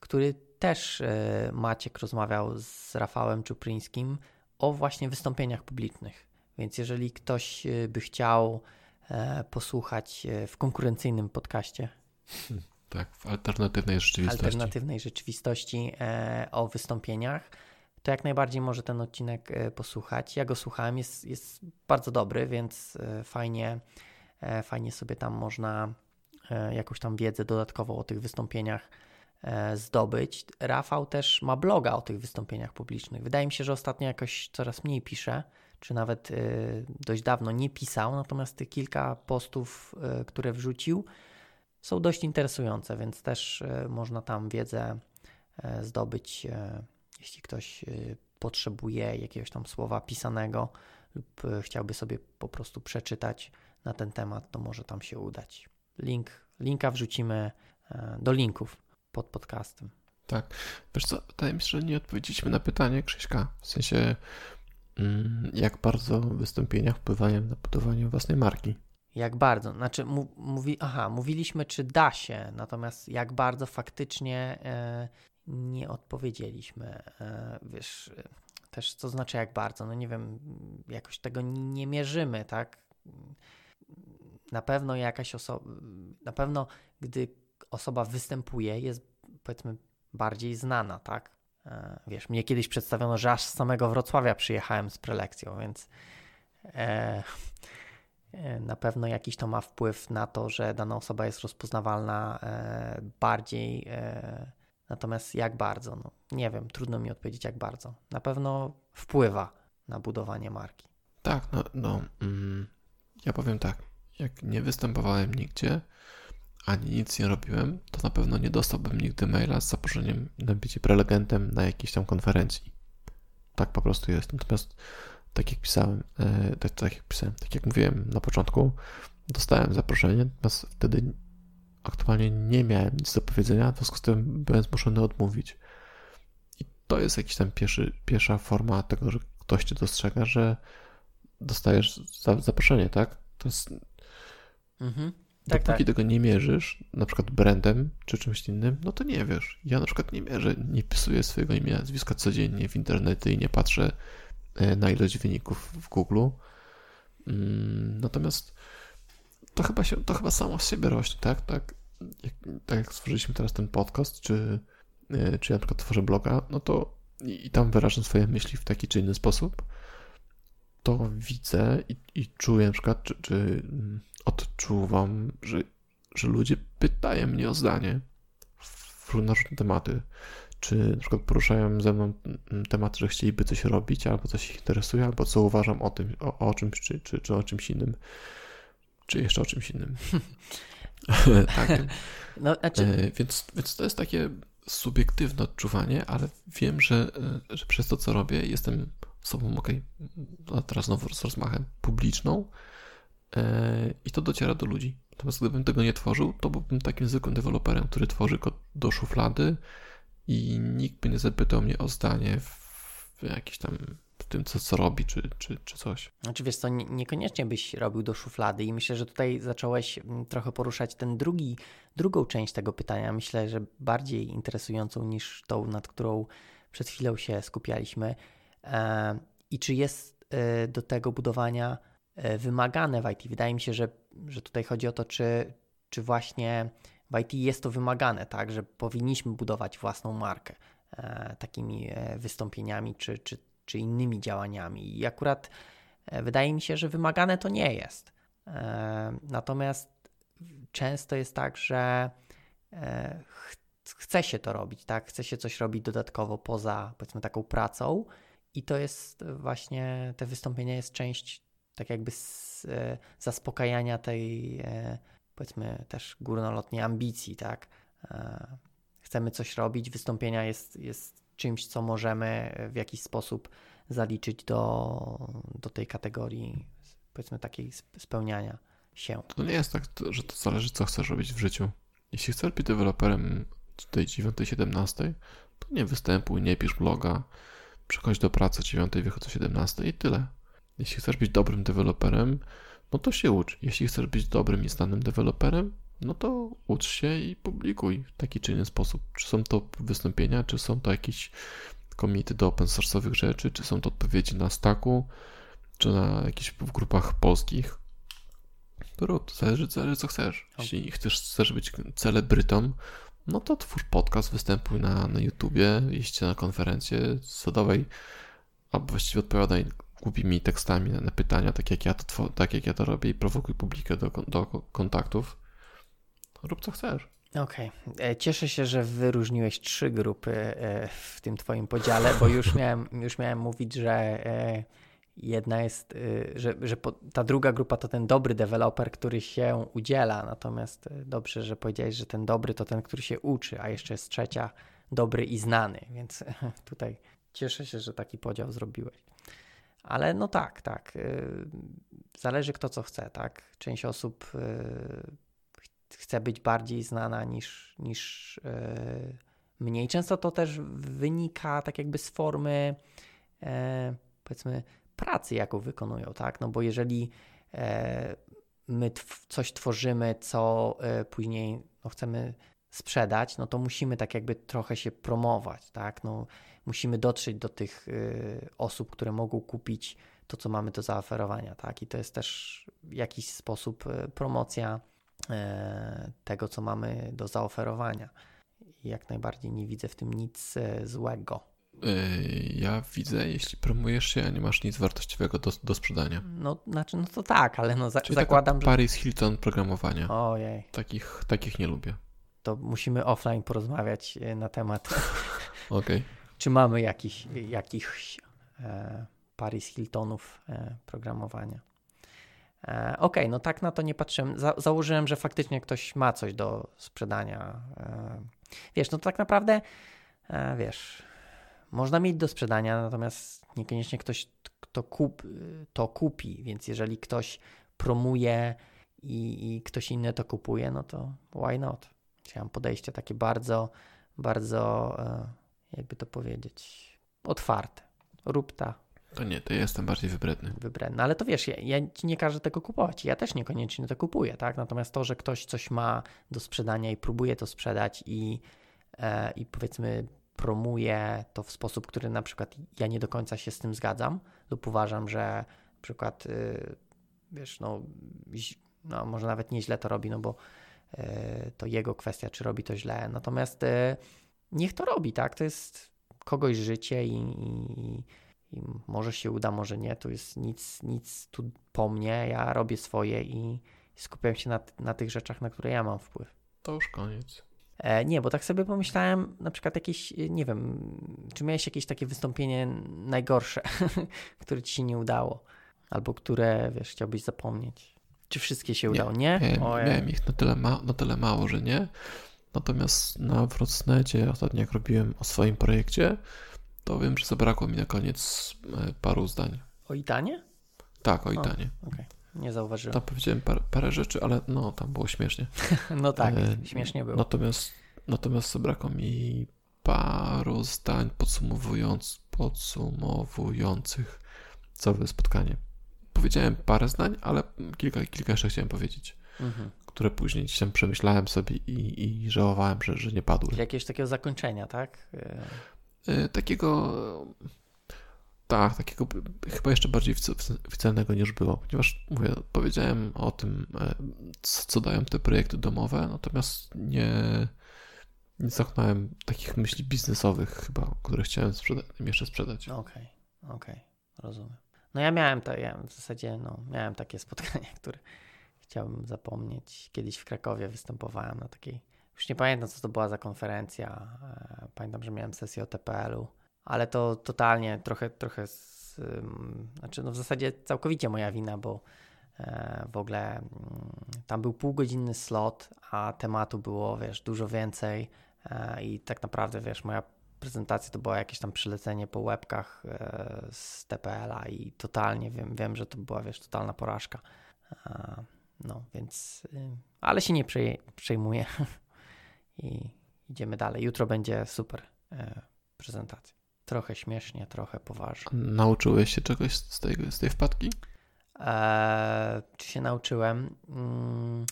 który też e, Maciek rozmawiał z Rafałem Czupryńskim o właśnie wystąpieniach publicznych. Więc jeżeli ktoś e, by chciał e, posłuchać e, w konkurencyjnym podcaście, tak, w alternatywnej rzeczywistości. Alternatywnej rzeczywistości e, o wystąpieniach, to jak najbardziej może ten odcinek posłuchać. Ja go słuchałem, jest, jest bardzo dobry, więc fajnie fajnie sobie tam można e, jakąś tam wiedzę dodatkową o tych wystąpieniach e, zdobyć. Rafał też ma bloga o tych wystąpieniach publicznych. Wydaje mi się, że ostatnio jakoś coraz mniej pisze, czy nawet dość dawno nie pisał, natomiast tych kilka postów, które wrzucił, są dość interesujące, więc też można tam wiedzę zdobyć, jeśli ktoś potrzebuje jakiegoś tam słowa pisanego lub chciałby sobie po prostu przeczytać na ten temat, to może tam się udać. Link, linka wrzucimy e, do linków pod podcastem. Tak. Wiesz co, wydaje mi się, że nie odpowiedzieliśmy na pytanie Krzyśka. W sensie, mm, jak bardzo wystąpienia wpływają na budowanie własnej marki. Jak bardzo? Znaczy, mówi, aha, mówiliśmy, czy da się, natomiast jak bardzo faktycznie e, nie odpowiedzieliśmy. E, wiesz, też co znaczy jak bardzo? No nie wiem, jakoś tego nie mierzymy, tak? Na pewno jakaś osoba, na pewno gdy osoba występuje, jest powiedzmy bardziej znana, tak? E, wiesz, mnie kiedyś przedstawiono, że aż z samego Wrocławia przyjechałem z prelekcją, więc e, e, na pewno jakiś to ma wpływ na to, że dana osoba jest rozpoznawalna e, bardziej. E, natomiast jak bardzo? No, nie wiem, trudno mi odpowiedzieć, jak bardzo. Na pewno wpływa na budowanie marki. Tak, no, no mm, ja powiem tak jak nie występowałem nigdzie, ani nic nie robiłem, to na pewno nie dostałbym nigdy maila z zaproszeniem na bycie prelegentem na jakiejś tam konferencji. Tak po prostu jest. Natomiast tak jak pisałem, e, tak, tak jak pisałem, tak jak mówiłem na początku, dostałem zaproszenie, natomiast wtedy aktualnie nie miałem nic do powiedzenia, w związku z tym byłem zmuszony odmówić. I to jest jakiś tam pierwsza forma tego, że ktoś cię dostrzega, że dostajesz zaproszenie, tak? To jest. Mhm. Tak, Dopóki tak. tego nie mierzysz, na przykład brandem czy czymś innym, no to nie wiesz. Ja na przykład nie mierzę, nie pisuję swojego imienia, nazwiska codziennie w internecie i nie patrzę e, na ilość wyników w Google. Mm, natomiast to chyba, się, to chyba samo z siebie rośnie, tak? Tak jak, tak jak stworzyliśmy teraz ten podcast, czy, e, czy ja na przykład tworzę bloga, no to i, i tam wyrażam swoje myśli w taki czy inny sposób, to widzę i, i czuję na przykład, czy, czy mm, odczuwam, że, że ludzie pytają mnie o zdanie w różne tematy. Czy na przykład poruszają ze mną temat, że chcieliby coś robić, albo coś ich interesuje, albo co uważam o tym, o, o czymś, czy, czy, czy o czymś innym, czy jeszcze o czymś innym. tak. No, znaczy... Więc, więc to jest takie subiektywne odczuwanie, ale wiem, że, e, że przez to, co robię, jestem osobą, ok, a teraz znowu z rozmachem, publiczną e, i to dociera do ludzi. Natomiast gdybym tego nie tworzył, to byłbym takim zwykłym deweloperem, który tworzy kod do szuflady i nikt by nie zapytał mnie o zdanie w jakiś tam w tym, co, co robi, czy, czy, czy coś. Znaczy wiesz co, nie, niekoniecznie byś robił do szuflady i myślę, że tutaj zacząłeś mm, trochę poruszać ten drugi, drugą część tego pytania. Myślę, że bardziej interesującą niż tą, nad którą przed chwilą się skupialiśmy. E, I czy jest e, do tego budowania e, wymagane w IT? Wydaje mi się, że, że tutaj chodzi o to, czy, czy właśnie w IT jest to wymagane, tak, że powinniśmy budować własną markę takimi wystąpieniami czy, czy czy innymi działaniami. I akurat wydaje mi się, że wymagane to nie jest. Natomiast często jest tak, że chce się to robić, tak? Chce się coś robić dodatkowo poza powiedzmy taką pracą i to jest właśnie, te wystąpienia jest część tak jakby z, zaspokajania tej powiedzmy też górnolotnej ambicji, tak? Chcemy coś robić, wystąpienia jest, jest czymś, co możemy w jakiś sposób zaliczyć do, do tej kategorii, powiedzmy, takiej spełniania się. To nie jest tak, że to zależy, co chcesz robić w życiu. Jeśli chcesz być deweloperem tej 9-17, to nie występuj, nie pisz bloga, przychodź do pracy 9, wychodź o 17 i tyle. Jeśli chcesz być dobrym deweloperem, no to się ucz. Jeśli chcesz być dobrym i znanym deweloperem, no to ucz się i publikuj w taki czy inny sposób. Czy są to wystąpienia, czy są to jakieś komity do open source'owych rzeczy, czy są to odpowiedzi na Stacku, czy na jakichś grupach polskich. To rób, zależy, zależy co chcesz. Jeśli chcesz, chcesz być celebrytą, no to twórz podcast, występuj na, na YouTubie, jeźdź na konferencję, zadawaj, albo właściwie odpowiadaj głupimi tekstami na, na pytania, tak jak ja to, tak jak ja to robię i prowokuj publikę do, do kontaktów rób co chcesz. Okej. Okay. E, cieszę się, że wyróżniłeś trzy grupy e, w tym twoim podziale, bo już miałem, już miałem mówić, że e, jedna jest, że, że ta druga grupa to ten dobry deweloper, który się udziela, natomiast dobrze, że powiedziałeś, że ten dobry to ten, który się uczy, a jeszcze jest trzecia, dobry i znany, więc tutaj cieszę się, że taki podział zrobiłeś. Ale no tak, tak. Zależy kto co chce, tak. Część osób chce być bardziej znana niż, niż mniej. Często to też wynika tak jakby z formy yy, powiedzmy pracy, jaką wykonują, tak? No bo jeżeli yy, my coś tworzymy, co później no, chcemy sprzedać, no to musimy tak jakby trochę się promować, tak? No, musimy dotrzeć do tych osób, które mogą kupić to, co mamy do zaoferowania, tak? I to jest też w jakiś sposób promocja E, tego, co mamy do zaoferowania. Jak najbardziej nie widzę w tym nic e, złego. E, ja widzę, jeśli promujesz się, a nie masz nic wartościowego do, do sprzedania. No, znaczy, no to tak, ale no za, Czyli zakładam, że... Paris Hilton programowania. Ojej. Takich, takich nie lubię. To musimy offline porozmawiać na temat. Okej. Okay. Czy mamy jakiś, jakichś e, Paris Hiltonów e, programowania? E, okej, okay, no tak na to nie patrzyłem. Za założyłem, że faktycznie ktoś ma coś do sprzedania. E, wiesz, no tak naprawdę, e, wiesz, można mieć do sprzedania, natomiast niekoniecznie ktoś kto kup, to kupi, więc jeżeli ktoś promuje i, i ktoś inny to kupuje, no to why not? Chciałem podejście takie bardzo, bardzo, e, jakby to powiedzieć, otwarte. Rób ta. To nie, to ja jestem bardziej wybredny. Wybredny. Ale to wiesz, ja, ja ci nie każę tego kupować. Ja też niekoniecznie to kupuję, tak? Natomiast to, że ktoś coś ma do sprzedania i próbuje to sprzedać i, e, i powiedzmy promuje to w sposób, który na przykład ja nie do końca się z tym zgadzam lub uważam, że na przykład y, wiesz, no, no może nawet nieźle to robi, no bo y, to jego kwestia, czy robi to źle. Natomiast y, niech to robi, tak? To jest kogoś życie i, i, i może się uda, może nie. Tu jest nic, nic tu po mnie. Ja robię swoje i skupiam się na, na tych rzeczach, na które ja mam wpływ. To już koniec. E, nie, bo tak sobie pomyślałem, na przykład jakieś, nie wiem, czy miałeś jakieś takie wystąpienie najgorsze, które ci się nie udało, albo które, wiesz, chciałbyś zapomnieć. Czy wszystkie się udało? Nie? nie? Miałem, miałem ich na tyle, ma, na tyle mało, że nie. Natomiast na Wrocnecie, ostatnio jak robiłem o swoim projekcie, to wiem, że zabrakło mi na koniec e, paru zdań. O Itanie? Tak, o Itanie. Okej, okay. Nie zauważyłem. Tam powiedziałem parę, parę, rzeczy, ale no, tam było śmiesznie. no tak, e, śmiesznie było. Natomiast, natomiast zabrakło mi paru zdań podsumowując, podsumowujących całe spotkanie. Powiedziałem parę zdań, ale kilka, kilka jeszcze chciałem powiedzieć. Mhm które później gdzieś tam przemyślałem sobie i, i żałowałem, że, że nie padły. Czyli jakiegoś takiego zakończenia, tak? E, takiego. Tak, takiego chyba jeszcze bardziej oficjalnego niż było, ponieważ mówię, powiedziałem o tym, e, co dają te projekty domowe, natomiast nie, nie zamknąłem takich myśli biznesowych chyba, które chciałem sprzeda jeszcze sprzedać. Okej, okay, okej, okay, rozumiem. No ja miałem to, ja w zasadzie no, miałem takie spotkania, które chciałbym zapomnieć. Kiedyś w Krakowie występowałem na takiej, już nie pamiętam co to była za konferencja. E, pamiętam, że miałem sesję o TPL-u, ale to totalnie trochę, trochę, z, znaczy no w zasadzie całkowicie moja wina, bo e, w ogóle mm, tam był półgodzinny slot, a tematu było, wiesz, dużo więcej e, i tak naprawdę, wiesz, moja prezentacja to była jakieś tam przylecenie po łebkach z TPL-a i totalnie wiem, wiem, że to była, wiesz, totalna porażka. No więc, y, ale się nie przejmuję i idziemy dalej. Jutro będzie super e, prezentacja. Trochę śmiesznie, trochę poważnie. Nauczyłeś się czegoś z tej, z tej wpadki? Eee, czy się nauczyłem? Mm,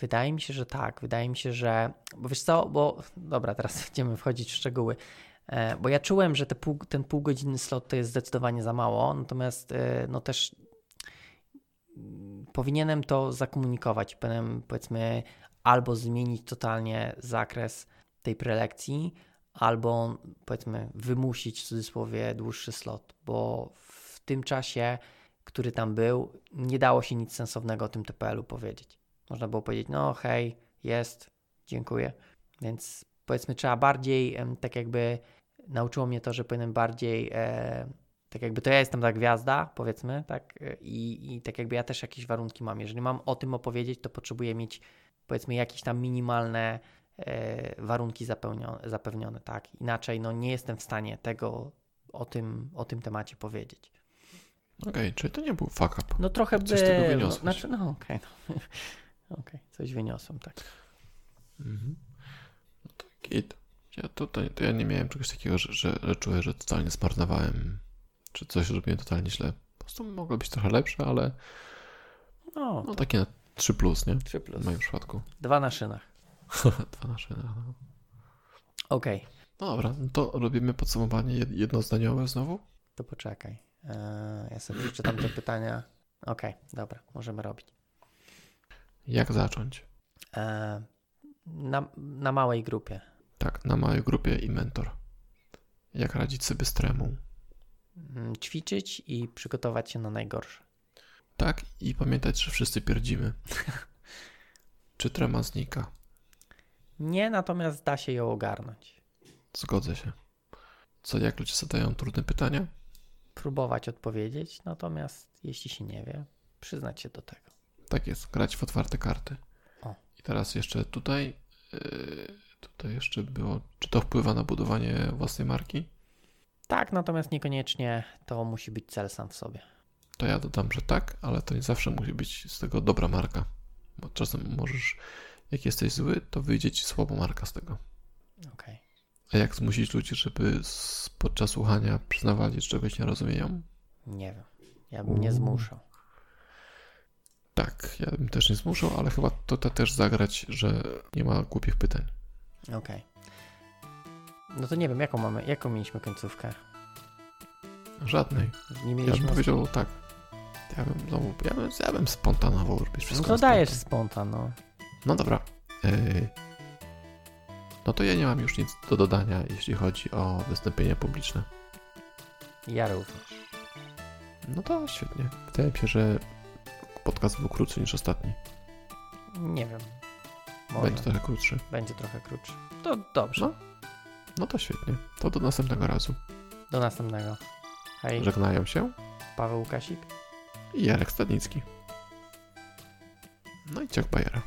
wydaje mi się, że tak. Wydaje mi się, że. Bo wiesz co, bo dobra, teraz będziemy wchodzić w szczegóły. E, bo ja czułem, że te pół, ten półgodzinny slot to jest zdecydowanie za mało, natomiast e, no też powinienem to zakomunikować. Powinienem, powiedzmy, albo zmienić totalnie zakres tej prelekcji, albo powiedzmy wymusić w cudzysłowie dłuższy slot, bo w tym czasie, który tam był, nie dało się nic sensownego o tym TPL-u powiedzieć. Można było powiedzieć, no hej, jest, dziękuję. Więc powiedzmy, trzeba bardziej, tak jakby nauczyło mnie to, że powinienem bardziej e, tak jakby to ja jestem ta gwiazda, powiedzmy, tak, i, i tak jakby ja też jakieś warunki mam. Jeżeli mam o tym opowiedzieć, to potrzebuję mieć, powiedzmy, jakieś tam minimalne e, warunki zapewnione, tak. Inaczej, no nie jestem w stanie tego o tym, o tym temacie powiedzieć. Okej, okay, czyli to nie był fuck up. No trochę coś by... tego wyniosłeś. Znaczy, no okej, okay, no. okay, coś wyniosłem, tak. Mhm. No to git. Ja tutaj, to ja nie miałem czegoś takiego, że, że, że czuję, że totalnie zmarnowałem czy coś robiłem totalnie źle. Po prostu mogło być trochę lepsze, ale no, no takie na 3 plus, nie? 3 plus. W moim przypadku. Dwa na szynach. Dwa na szynach, no. Okej. Okay. No dobra, to robimy podsumowanie jednozdaniowe znowu? To poczekaj. Eee, ja sobie przeczytam te pytania. Okej, okay, dobra, możemy robić. Jak zacząć? Eee, na, na małej grupie. Tak, na małej grupie i mentor. Jak radzić sobie z tremą? Mm, ćwiczyć i przygotować się na najgorsze. Tak, i pamiętać, że wszyscy pierdzimy. Czy trema znika? Nie, natomiast da się ją ogarnąć. Zgodzę się. Co, jak ludzie zadają trudne pytania? Próbować odpowiedzieć, natomiast jeśli się nie wie, przyznać się do tego. Tak jest, grać w otwarte karty. O. I teraz jeszcze tutaj, yy, tutaj jeszcze było, czy to wpływa na budowanie własnej marki? Tak, natomiast niekoniecznie to musi być cel sam w sobie. To ja dodam, że tak, ale to nie zawsze musi być z tego dobra marka. Bo czasem możesz, jak jesteś zły, to wyjdzie ci słaba marka z tego. Okej. A jak zmusić ludzi, żeby podczas słuchania przyznawali, że czegoś nie rozumieją? Nie wiem. Ja bym nie zmuszał. Tak, ja bym też nie zmuszał, ale chyba to też zagrać, że nie ma głupich pytań. Okej. No to nie wiem, jaką mamy, jaką mieliśmy końcówkę? Żadnej. Nie Ja mieliśmy. bym powiedział tak. Ja bym, znowu, ja bym, ja bym spontanował robić no wszystko. to na dajesz spontan, no. No dobra. Yy, No to ja nie mam już nic do dodania, jeśli chodzi o wystąpienia publiczne. Ja również. No to świetnie. Wydaje mi się, że podcast był krótszy niż ostatni. Nie wiem. Może. Będzie trochę krótszy. Będzie trochę krótszy. To dobrze. No. No to świetnie. To do następnego razu. Do następnego. Hej, Żegnają się Paweł Kasik. i Jarek Stadnicki. No i ciach Bajera.